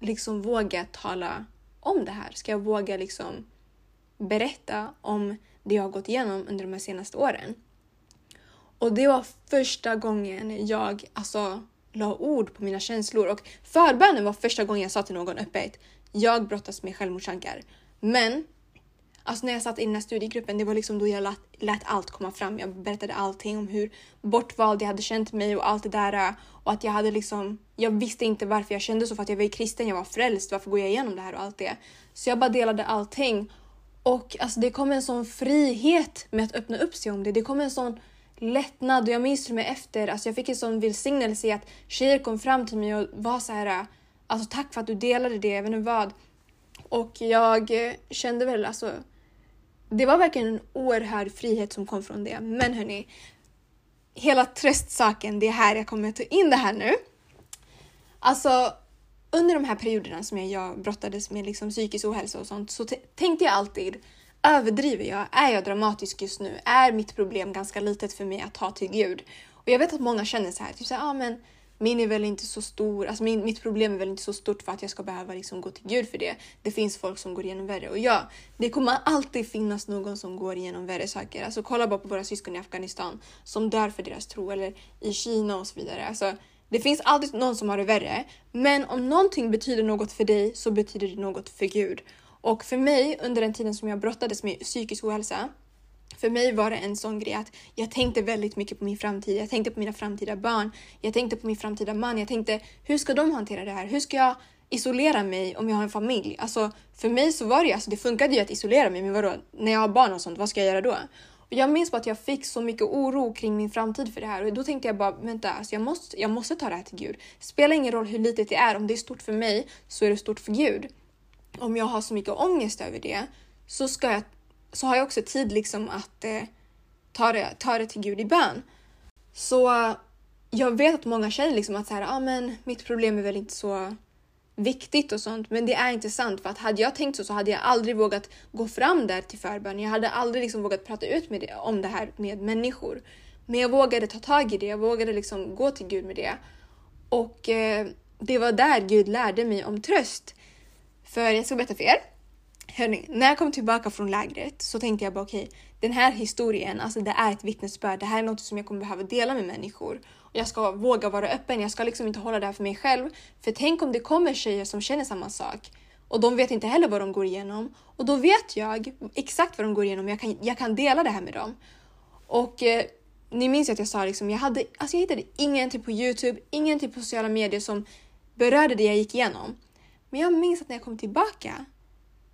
liksom våga tala om det här? Ska jag våga liksom berätta om det jag har gått igenom under de här senaste åren? Och det var första gången jag alltså la ord på mina känslor och förbönen var första gången jag sa till någon öppet. Jag brottas med självmordstankar. Men Alltså när jag satt i den här studiegruppen, det var liksom då jag lät, lät, allt komma fram. Jag berättade allting om hur bortvald jag hade känt mig och allt det där. Äh, och att jag hade liksom, jag visste inte varför jag kände så för att jag var kristen, jag var frälst. Varför går jag igenom det här och allt det? Så jag bara delade allting. Och alltså det kom en sån frihet med att öppna upp sig om det. Det kom en sån lättnad och jag minns till mig efter, alltså jag fick en sån välsignelse i att tjejer kom fram till mig och var så här, äh, alltså tack för att du delade det, jag vet inte vad. Och jag eh, kände väl alltså det var verkligen en oerhörd frihet som kom från det. Men hörni, hela tröstsaken, det är här jag kommer ta in det här nu. Alltså, under de här perioderna som jag brottades med liksom psykisk ohälsa och sånt så tänkte jag alltid Överdriver jag? Är jag dramatisk just nu? Är mitt problem ganska litet för mig att ta till Gud? Och jag vet att många känner så här, typ så här, ah, men min är väl inte så stor, alltså min, mitt problem är väl inte så stort för att jag ska behöva liksom gå till Gud för det. Det finns folk som går igenom värre och ja, det kommer alltid finnas någon som går igenom värre saker. Alltså kolla bara på våra syskon i Afghanistan som dör för deras tro eller i Kina och så vidare. Alltså, det finns alltid någon som har det värre, men om någonting betyder något för dig så betyder det något för Gud. Och för mig under den tiden som jag brottades med psykisk ohälsa för mig var det en sån grej att jag tänkte väldigt mycket på min framtid. Jag tänkte på mina framtida barn. Jag tänkte på min framtida man. Jag tänkte hur ska de hantera det här? Hur ska jag isolera mig om jag har en familj? Alltså för mig så var det alltså det funkade ju att isolera mig, men vadå? När jag har barn och sånt, vad ska jag göra då? Och jag minns bara att jag fick så mycket oro kring min framtid för det här och då tänkte jag bara vänta, alltså jag, måste, jag måste ta det här till Gud. Spelar ingen roll hur litet det är, om det är stort för mig så är det stort för Gud. Om jag har så mycket ångest över det så ska jag så har jag också tid liksom att eh, ta, det, ta det till Gud i bön. Så jag vet att många känner liksom att så här, ah, men mitt problem är väl inte så viktigt och sånt, men det är inte sant. För att hade jag tänkt så så hade jag aldrig vågat gå fram där till förbön. Jag hade aldrig liksom vågat prata ut med det, om det här med människor. Men jag vågade ta tag i det, jag vågade liksom gå till Gud med det. Och eh, det var där Gud lärde mig om tröst. För jag ska berätta för er. Hörni, när jag kom tillbaka från lägret så tänkte jag bara okej, okay, den här historien, alltså det är ett vittnesbörd. Det här är något som jag kommer behöva dela med människor. Och jag ska våga vara öppen. Jag ska liksom inte hålla det här för mig själv. För tänk om det kommer tjejer som känner samma sak och de vet inte heller vad de går igenom och då vet jag exakt vad de går igenom. Jag kan, jag kan dela det här med dem. Och eh, ni minns att jag sa liksom, jag hade, alltså jag hittade ingenting typ på Youtube, ingenting typ på sociala medier som berörde det jag gick igenom. Men jag minns att när jag kom tillbaka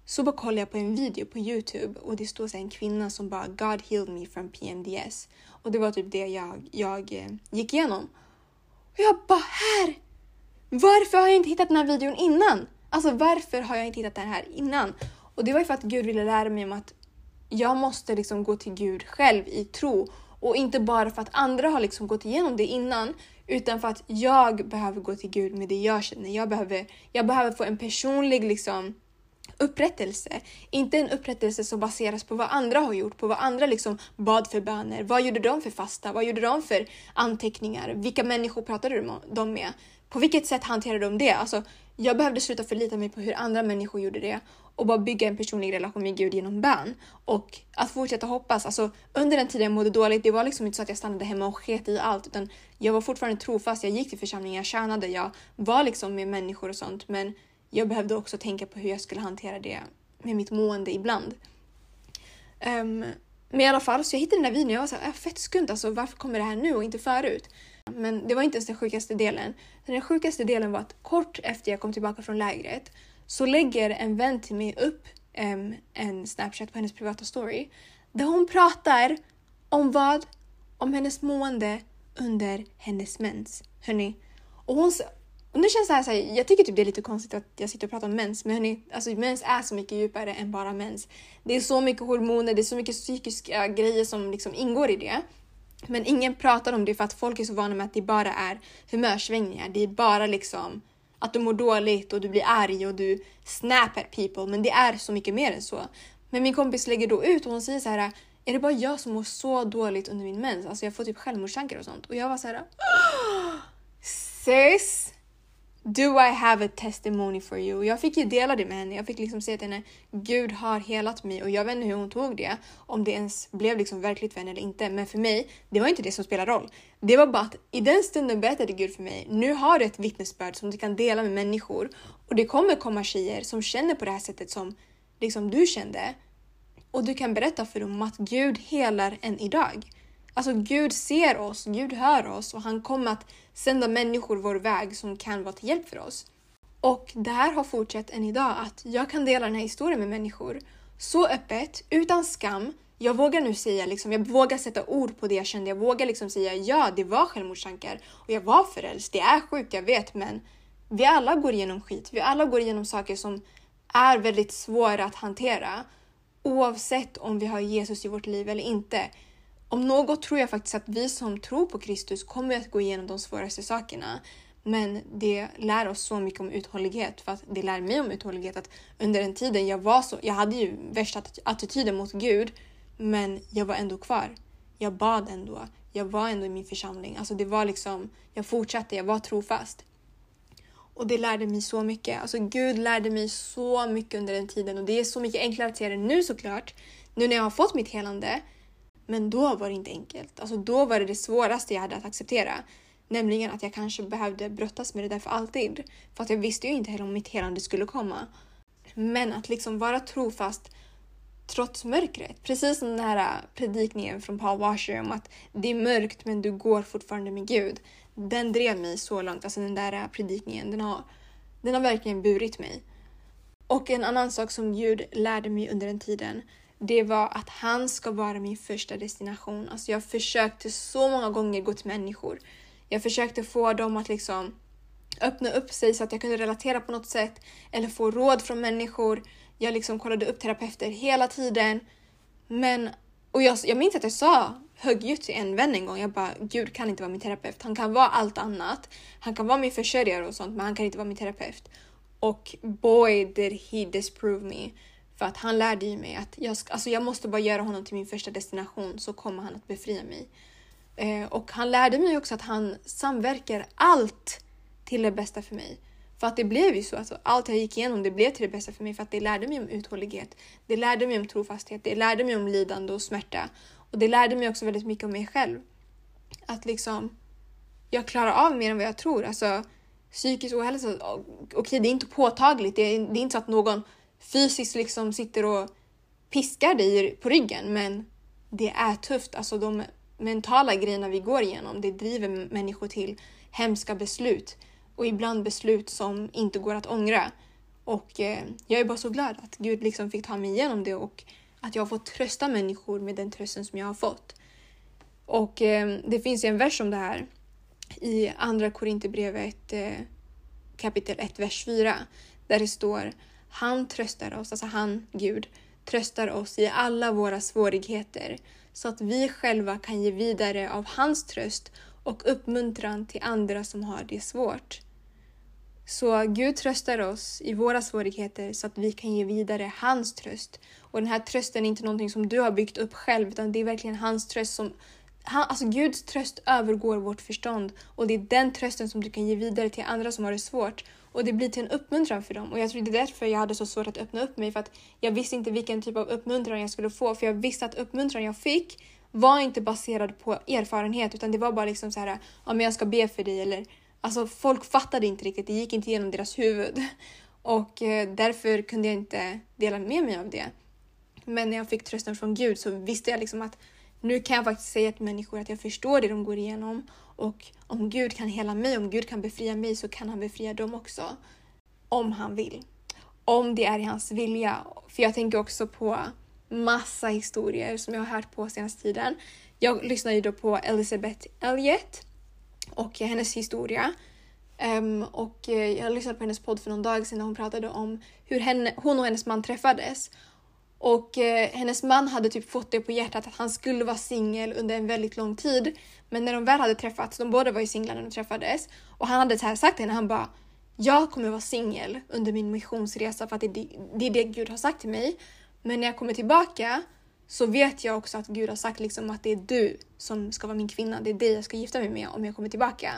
så bara kollar jag på en video på Youtube och det står så en kvinna som bara God healed me from PMDS. Och det var typ det jag, jag eh, gick igenom. Och jag bara här! Varför har jag inte hittat den här videon innan? Alltså varför har jag inte hittat den här innan? Och det var ju för att Gud ville lära mig om att jag måste liksom gå till Gud själv i tro och inte bara för att andra har liksom gått igenom det innan utan för att jag behöver gå till Gud med det jag känner. Jag behöver, jag behöver få en personlig liksom upprättelse. Inte en upprättelse som baseras på vad andra har gjort, på vad andra liksom bad för böner. Vad gjorde de för fasta? Vad gjorde de för anteckningar? Vilka människor pratade de med? På vilket sätt hanterade de det? Alltså, jag behövde sluta förlita mig på hur andra människor gjorde det och bara bygga en personlig relation med Gud genom bön. Och att fortsätta hoppas. Alltså, under den tiden jag mådde dåligt, det var liksom inte så att jag stannade hemma och sket i allt utan jag var fortfarande trofast. Jag gick till församlingen, jag tjänade, jag var liksom med människor och sånt men jag behövde också tänka på hur jag skulle hantera det med mitt mående ibland. Um, men i alla fall, så jag hittade den där videon och jag var såhär, äh, ah, fett skumt alltså varför kommer det här nu och inte förut? Men det var inte ens den sjukaste delen. Den sjukaste delen var att kort efter jag kom tillbaka från lägret så lägger en vän till mig upp um, en snapchat på hennes privata story där hon pratar om vad? Om hennes mående under hennes mens. Hörni. Och hon, och nu känns det här, så här, jag tycker typ det är lite konstigt att jag sitter och pratar om mens, men hörni, alltså mens är så mycket djupare än bara mens. Det är så mycket hormoner, det är så mycket psykiska grejer som liksom ingår i det. Men ingen pratar om det för att folk är så vana med att det bara är humörsvängningar. Det är bara liksom att du mår dåligt och du blir arg och du snap at people. Men det är så mycket mer än så. Men min kompis lägger då ut och hon säger så här. Är det bara jag som mår så dåligt under min mens? Alltså jag får typ självmordstankar och sånt. Och jag var så här. Sis! Do I have a testimony for you? Jag fick ju dela det med henne. Jag fick liksom säga till henne, Gud har helat mig och jag vet inte hur hon tog det. Om det ens blev liksom verkligt för henne eller inte. Men för mig, det var inte det som spelade roll. Det var bara att i den stunden berättade Gud för mig, nu har du ett vittnesbörd som du kan dela med människor. Och det kommer komma tjejer som känner på det här sättet som liksom du kände. Och du kan berätta för dem att Gud helar än idag. Alltså Gud ser oss, Gud hör oss och han kommer att sända människor vår väg som kan vara till hjälp för oss. Och det här har fortsatt än idag, att jag kan dela den här historien med människor så öppet, utan skam. Jag vågar nu säga, liksom, jag vågar sätta ord på det jag kände. Jag vågar liksom säga ja, det var självmordstankar och jag var förälskad. Det är sjukt, jag vet, men vi alla går igenom skit. Vi alla går igenom saker som är väldigt svåra att hantera oavsett om vi har Jesus i vårt liv eller inte om något tror jag faktiskt att vi som tror på Kristus kommer att gå igenom de svåraste sakerna. Men det lär oss så mycket om uthållighet för att det lär mig om uthållighet att under den tiden jag var så, jag hade ju värsta attityden mot Gud, men jag var ändå kvar. Jag bad ändå. jag var ändå i min församling. Alltså det var liksom, jag fortsatte, jag var trofast. Och det lärde mig så mycket. Alltså Gud lärde mig så mycket under den tiden och det är så mycket enklare att se det nu såklart. Nu när jag har fått mitt helande. Men då var det inte enkelt. Alltså då var det det svåraste jag hade att acceptera. Nämligen att jag kanske behövde brottas med det där för alltid. För att jag visste ju inte heller om mitt helande skulle komma. Men att liksom vara trofast trots mörkret. Precis som den här predikningen från Paul Washer om att det är mörkt men du går fortfarande med Gud. Den drev mig så långt, alltså den där predikningen. Den har, den har verkligen burit mig. Och en annan sak som Gud lärde mig under den tiden det var att han ska vara min första destination. Alltså jag försökte så många gånger gå till människor. Jag försökte få dem att liksom öppna upp sig så att jag kunde relatera på något sätt eller få råd från människor. Jag liksom kollade upp terapeuter hela tiden. Men, och jag, jag minns att jag sa högljutt till en vän en gång, jag bara Gud kan inte vara min terapeut. Han kan vara allt annat. Han kan vara min försörjare och sånt men han kan inte vara min terapeut. Och boy did he disprove me. För att han lärde ju mig att jag, alltså jag måste bara göra honom till min första destination så kommer han att befria mig. Eh, och han lärde mig också att han samverkar allt till det bästa för mig. För att det blev ju så. Alltså, allt jag gick igenom det blev till det bästa för mig för att det lärde mig om uthållighet. Det lärde mig om trofasthet. Det lärde mig om lidande och smärta. Och det lärde mig också väldigt mycket om mig själv. Att liksom, jag klarar av mer än vad jag tror. Alltså, psykisk ohälsa, okej okay, det är inte påtagligt. Det är, det är inte så att någon fysiskt liksom sitter och piskar dig på ryggen men det är tufft. Alltså de mentala grejerna vi går igenom, det driver människor till hemska beslut och ibland beslut som inte går att ångra. Och eh, jag är bara så glad att Gud liksom fick ta mig igenom det och att jag har fått trösta människor med den trösten som jag har fått. Och eh, det finns en vers om det här i Andra Korinthierbrevet eh, kapitel 1, vers 4 där det står han tröstar oss, alltså han, Gud, tröstar oss i alla våra svårigheter så att vi själva kan ge vidare av hans tröst och uppmuntran till andra som har det svårt. Så Gud tröstar oss i våra svårigheter så att vi kan ge vidare hans tröst. Och den här trösten är inte någonting som du har byggt upp själv utan det är verkligen hans tröst som han, alltså Guds tröst övergår vårt förstånd och det är den trösten som du kan ge vidare till andra som har det svårt. Och det blir till en uppmuntran för dem. Och jag tror det är därför jag hade så svårt att öppna upp mig. För att jag visste inte vilken typ av uppmuntran jag skulle få. För jag visste att uppmuntran jag fick var inte baserad på erfarenhet. Utan det var bara liksom så här, ja men jag ska be för dig. Eller, alltså folk fattade inte riktigt. Det gick inte igenom deras huvud. Och eh, därför kunde jag inte dela med mig av det. Men när jag fick trösten från Gud så visste jag liksom att nu kan jag faktiskt säga till människor att jag förstår det de går igenom och om Gud kan hela mig, om Gud kan befria mig så kan han befria dem också. Om han vill. Om det är i hans vilja. För jag tänker också på massa historier som jag har hört på senaste tiden. Jag lyssnade ju då på Elizabeth Elliot och hennes historia. Um, och eh, jag lyssnade på hennes podd för någon dag sedan när hon pratade om hur henne, hon och hennes man träffades. Och eh, hennes man hade typ fått det på hjärtat att han skulle vara singel under en väldigt lång tid. Men när de väl hade träffats, de båda var ju singlar när de träffades, och han hade så här sagt till henne, han bara jag kommer vara singel under min missionsresa för att det, det är det Gud har sagt till mig. Men när jag kommer tillbaka så vet jag också att Gud har sagt liksom att det är du som ska vara min kvinna. Det är dig jag ska gifta mig med om jag kommer tillbaka.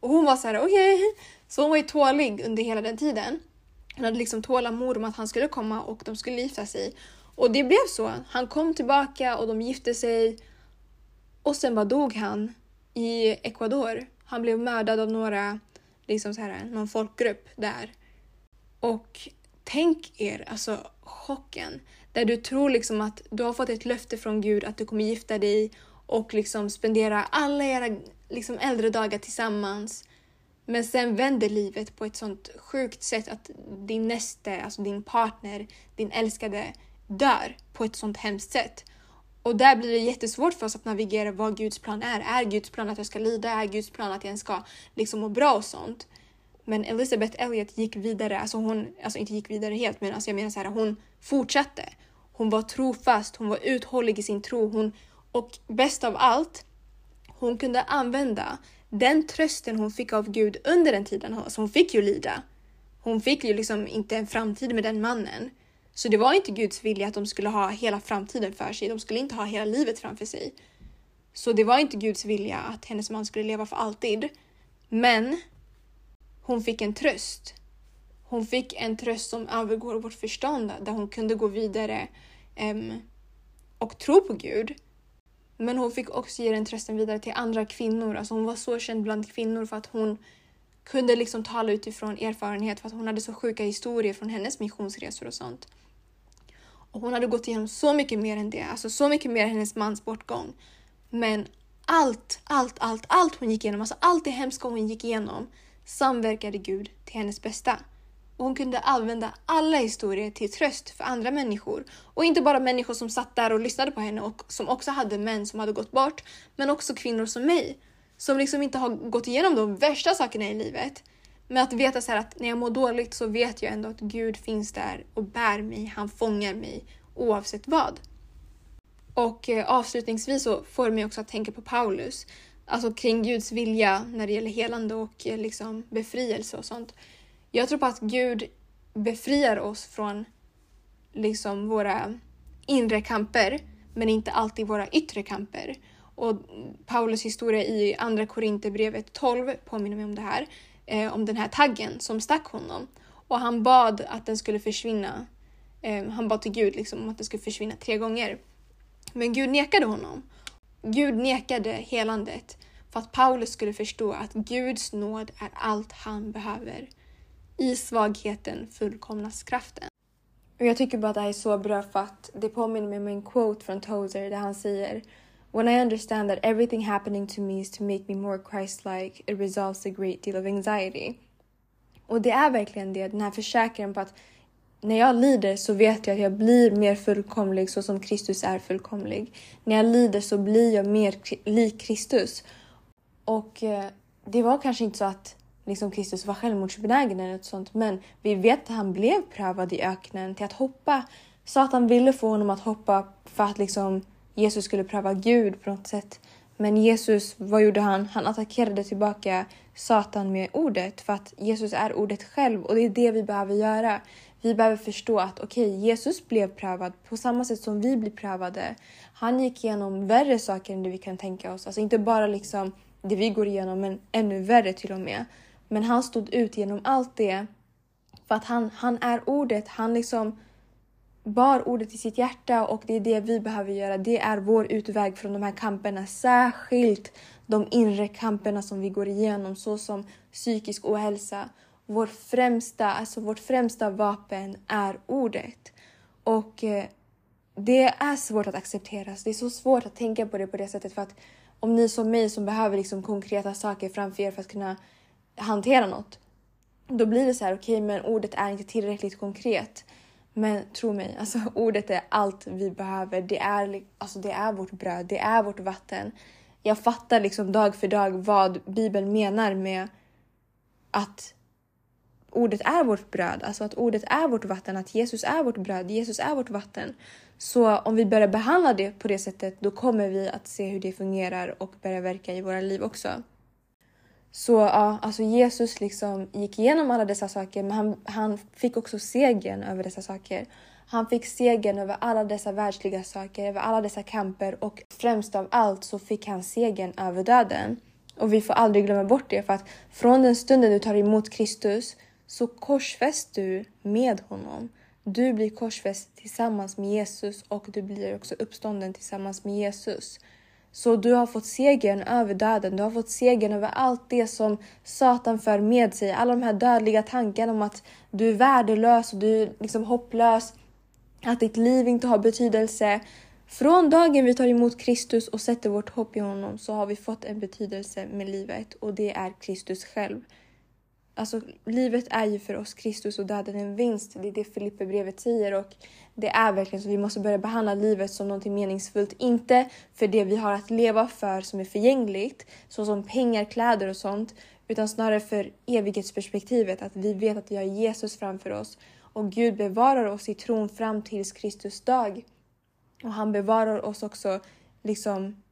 Och hon var så här: okej. Okay. Så hon var ju tålig under hela den tiden. Hon hade liksom tålamod om att han skulle komma och de skulle gifta sig. Och det blev så. Han kom tillbaka och de gifte sig. Och sen bara dog han i Ecuador. Han blev mördad av några, liksom så här, någon folkgrupp där. Och tänk er alltså chocken. Där du tror liksom att du har fått ett löfte från Gud att du kommer gifta dig och liksom spendera alla era liksom äldre dagar tillsammans. Men sen vänder livet på ett sånt sjukt sätt att din näste, alltså din partner, din älskade dör på ett sånt hemskt sätt. Och där blir det jättesvårt för oss att navigera vad Guds plan är. Är Guds plan att jag ska lida? Är Guds plan att jag ska liksom må bra och sånt? Men Elizabeth Elliot gick vidare, alltså hon, alltså inte gick vidare helt, men alltså jag menar så här, hon fortsatte. Hon var trofast, hon var uthållig i sin tro. Hon, och bäst av allt, hon kunde använda den trösten hon fick av Gud under den tiden, alltså hon fick ju lida. Hon fick ju liksom inte en framtid med den mannen. Så det var inte Guds vilja att de skulle ha hela framtiden för sig. De skulle inte ha hela livet framför sig. Så det var inte Guds vilja att hennes man skulle leva för alltid. Men hon fick en tröst. Hon fick en tröst som övergår vårt förstånd där hon kunde gå vidare um, och tro på Gud. Men hon fick också ge den trösten vidare till andra kvinnor. Alltså hon var så känd bland kvinnor för att hon kunde liksom tala utifrån erfarenhet för att hon hade så sjuka historier från hennes missionsresor och sånt. Och hon hade gått igenom så mycket mer än det, alltså så mycket mer än hennes mans bortgång. Men allt, allt, allt, allt hon gick igenom, alltså allt det hemska hon gick igenom samverkade Gud till hennes bästa. Och hon kunde använda alla historier till tröst för andra människor. Och inte bara människor som satt där och lyssnade på henne och som också hade män som hade gått bort, men också kvinnor som mig. Som liksom inte har gått igenom de värsta sakerna i livet. Men att veta så att när jag mår dåligt så vet jag ändå att Gud finns där och bär mig, han fångar mig oavsett vad. Och eh, avslutningsvis så får det mig också att tänka på Paulus. Alltså kring Guds vilja när det gäller helande och eh, liksom befrielse och sånt. Jag tror på att Gud befriar oss från liksom våra inre kamper men inte alltid våra yttre kamper. Och Paulus historia i Andra Korinthierbrevet 12 påminner mig om det här. Eh, om den här taggen som stack honom. Och han bad att den skulle försvinna. Eh, han bad till Gud liksom, om att den skulle försvinna tre gånger. Men Gud nekade honom. Gud nekade helandet för att Paulus skulle förstå att Guds nåd är allt han behöver. I svagheten fullkomnas kraften. Och jag tycker bara att det här är så bra för att det påminner mig om en quote från Tozer där han säger When I understand that everything happening to me is to make me more Christ-like, it resolves a great deal of anxiety. Och det är verkligen det, den här försäkran på att när jag lider så vet jag att jag blir mer fullkomlig så som Kristus är fullkomlig. När jag lider så blir jag mer lik Kristus. Och eh, det var kanske inte så att liksom Kristus var självmordsbenägen eller något sånt, men vi vet att han blev prövad i öknen till att hoppa. Satan ville få honom att hoppa för att liksom Jesus skulle pröva Gud på något sätt. Men Jesus, vad gjorde han? Han attackerade tillbaka Satan med ordet för att Jesus är ordet själv och det är det vi behöver göra. Vi behöver förstå att okej, okay, Jesus blev prövad på samma sätt som vi blir prövade. Han gick igenom värre saker än det vi kan tänka oss. Alltså inte bara liksom det vi går igenom, men ännu värre till och med. Men han stod ut genom allt det för att han, han är ordet. Han liksom bar ordet i sitt hjärta och det är det vi behöver göra. Det är vår utväg från de här kamperna, särskilt de inre kamperna som vi går igenom såsom psykisk ohälsa. Vår främsta, alltså vårt främsta vapen är ordet. Och eh, det är svårt att acceptera. Det är så svårt att tänka på det på det sättet för att om ni som mig som behöver liksom konkreta saker framför er för att kunna hantera något. Då blir det så här, okej, okay, men ordet är inte tillräckligt konkret. Men tro mig, alltså ordet är allt vi behöver. Det är, alltså, det är vårt bröd, det är vårt vatten. Jag fattar liksom dag för dag vad Bibeln menar med att ordet är vårt bröd, alltså att ordet är vårt vatten, att Jesus är vårt bröd, Jesus är vårt vatten. Så om vi börjar behandla det på det sättet, då kommer vi att se hur det fungerar och börja verka i våra liv också. Så ja, alltså Jesus liksom gick igenom alla dessa saker, men han, han fick också segern över dessa saker. Han fick segern över alla dessa världsliga saker, över alla dessa kamper och främst av allt så fick han segern över döden. Och vi får aldrig glömma bort det för att från den stunden du tar emot Kristus så korsfäst du med honom. Du blir korsfäst tillsammans med Jesus och du blir också uppstånden tillsammans med Jesus. Så du har fått segern över döden, du har fått segern över allt det som Satan för med sig. Alla de här dödliga tankarna om att du är värdelös och du är liksom hopplös. Att ditt liv inte har betydelse. Från dagen vi tar emot Kristus och sätter vårt hopp i honom så har vi fått en betydelse med livet och det är Kristus själv. Alltså, livet är ju för oss Kristus och döden en vinst. Det är det Filipperbrevet säger och det är verkligen så vi måste börja behandla livet som något meningsfullt. Inte för det vi har att leva för som är förgängligt, såsom pengar, kläder och sånt, utan snarare för evighetsperspektivet, att vi vet att vi har Jesus framför oss och Gud bevarar oss i tron fram tills Kristus dag. Och han bevarar oss också liksom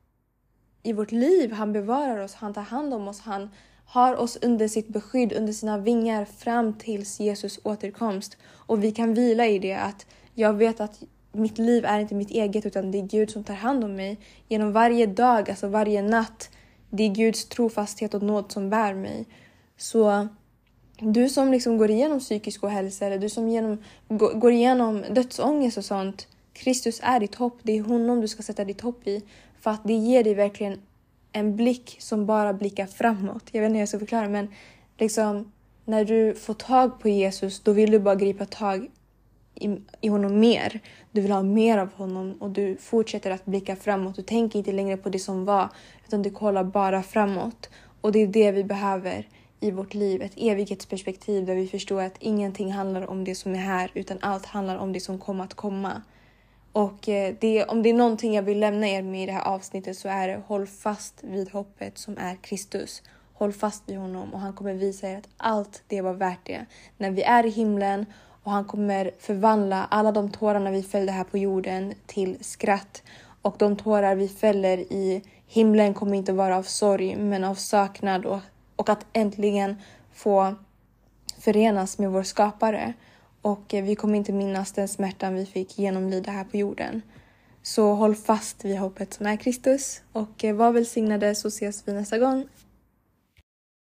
i vårt liv. Han bevarar oss, han tar hand om oss, han har oss under sitt beskydd, under sina vingar fram tills Jesus återkomst. Och vi kan vila i det att jag vet att mitt liv är inte mitt eget utan det är Gud som tar hand om mig genom varje dag, alltså varje natt. Det är Guds trofasthet och nåd som bär mig. Så du som liksom går igenom psykisk ohälsa eller du som genom, går igenom dödsångest och sånt. Kristus är ditt hopp. Det är honom du ska sätta ditt hopp i. För att det ger dig verkligen en blick som bara blickar framåt. Jag vet inte hur jag ska förklara men liksom när du får tag på Jesus då vill du bara gripa tag i, i honom mer. Du vill ha mer av honom och du fortsätter att blicka framåt. Du tänker inte längre på det som var utan du kollar bara framåt. Och det är det vi behöver i vårt liv. Ett evighetsperspektiv där vi förstår att ingenting handlar om det som är här utan allt handlar om det som kommer att komma. Och eh, det, om det är någonting jag vill lämna er med i det här avsnittet så är det håll fast vid hoppet som är Kristus. Håll fast vid honom och han kommer visa er att allt det var värt det. När vi är i himlen och han kommer förvandla alla de tårarna vi fällde här på jorden till skratt. Och de tårar vi fäller i himlen kommer inte vara av sorg men av saknad och, och att äntligen få förenas med vår skapare. Och eh, vi kommer inte minnas den smärtan vi fick genomlida här på jorden. Så håll fast vid hoppet som är Kristus och eh, var välsignade så ses vi nästa gång.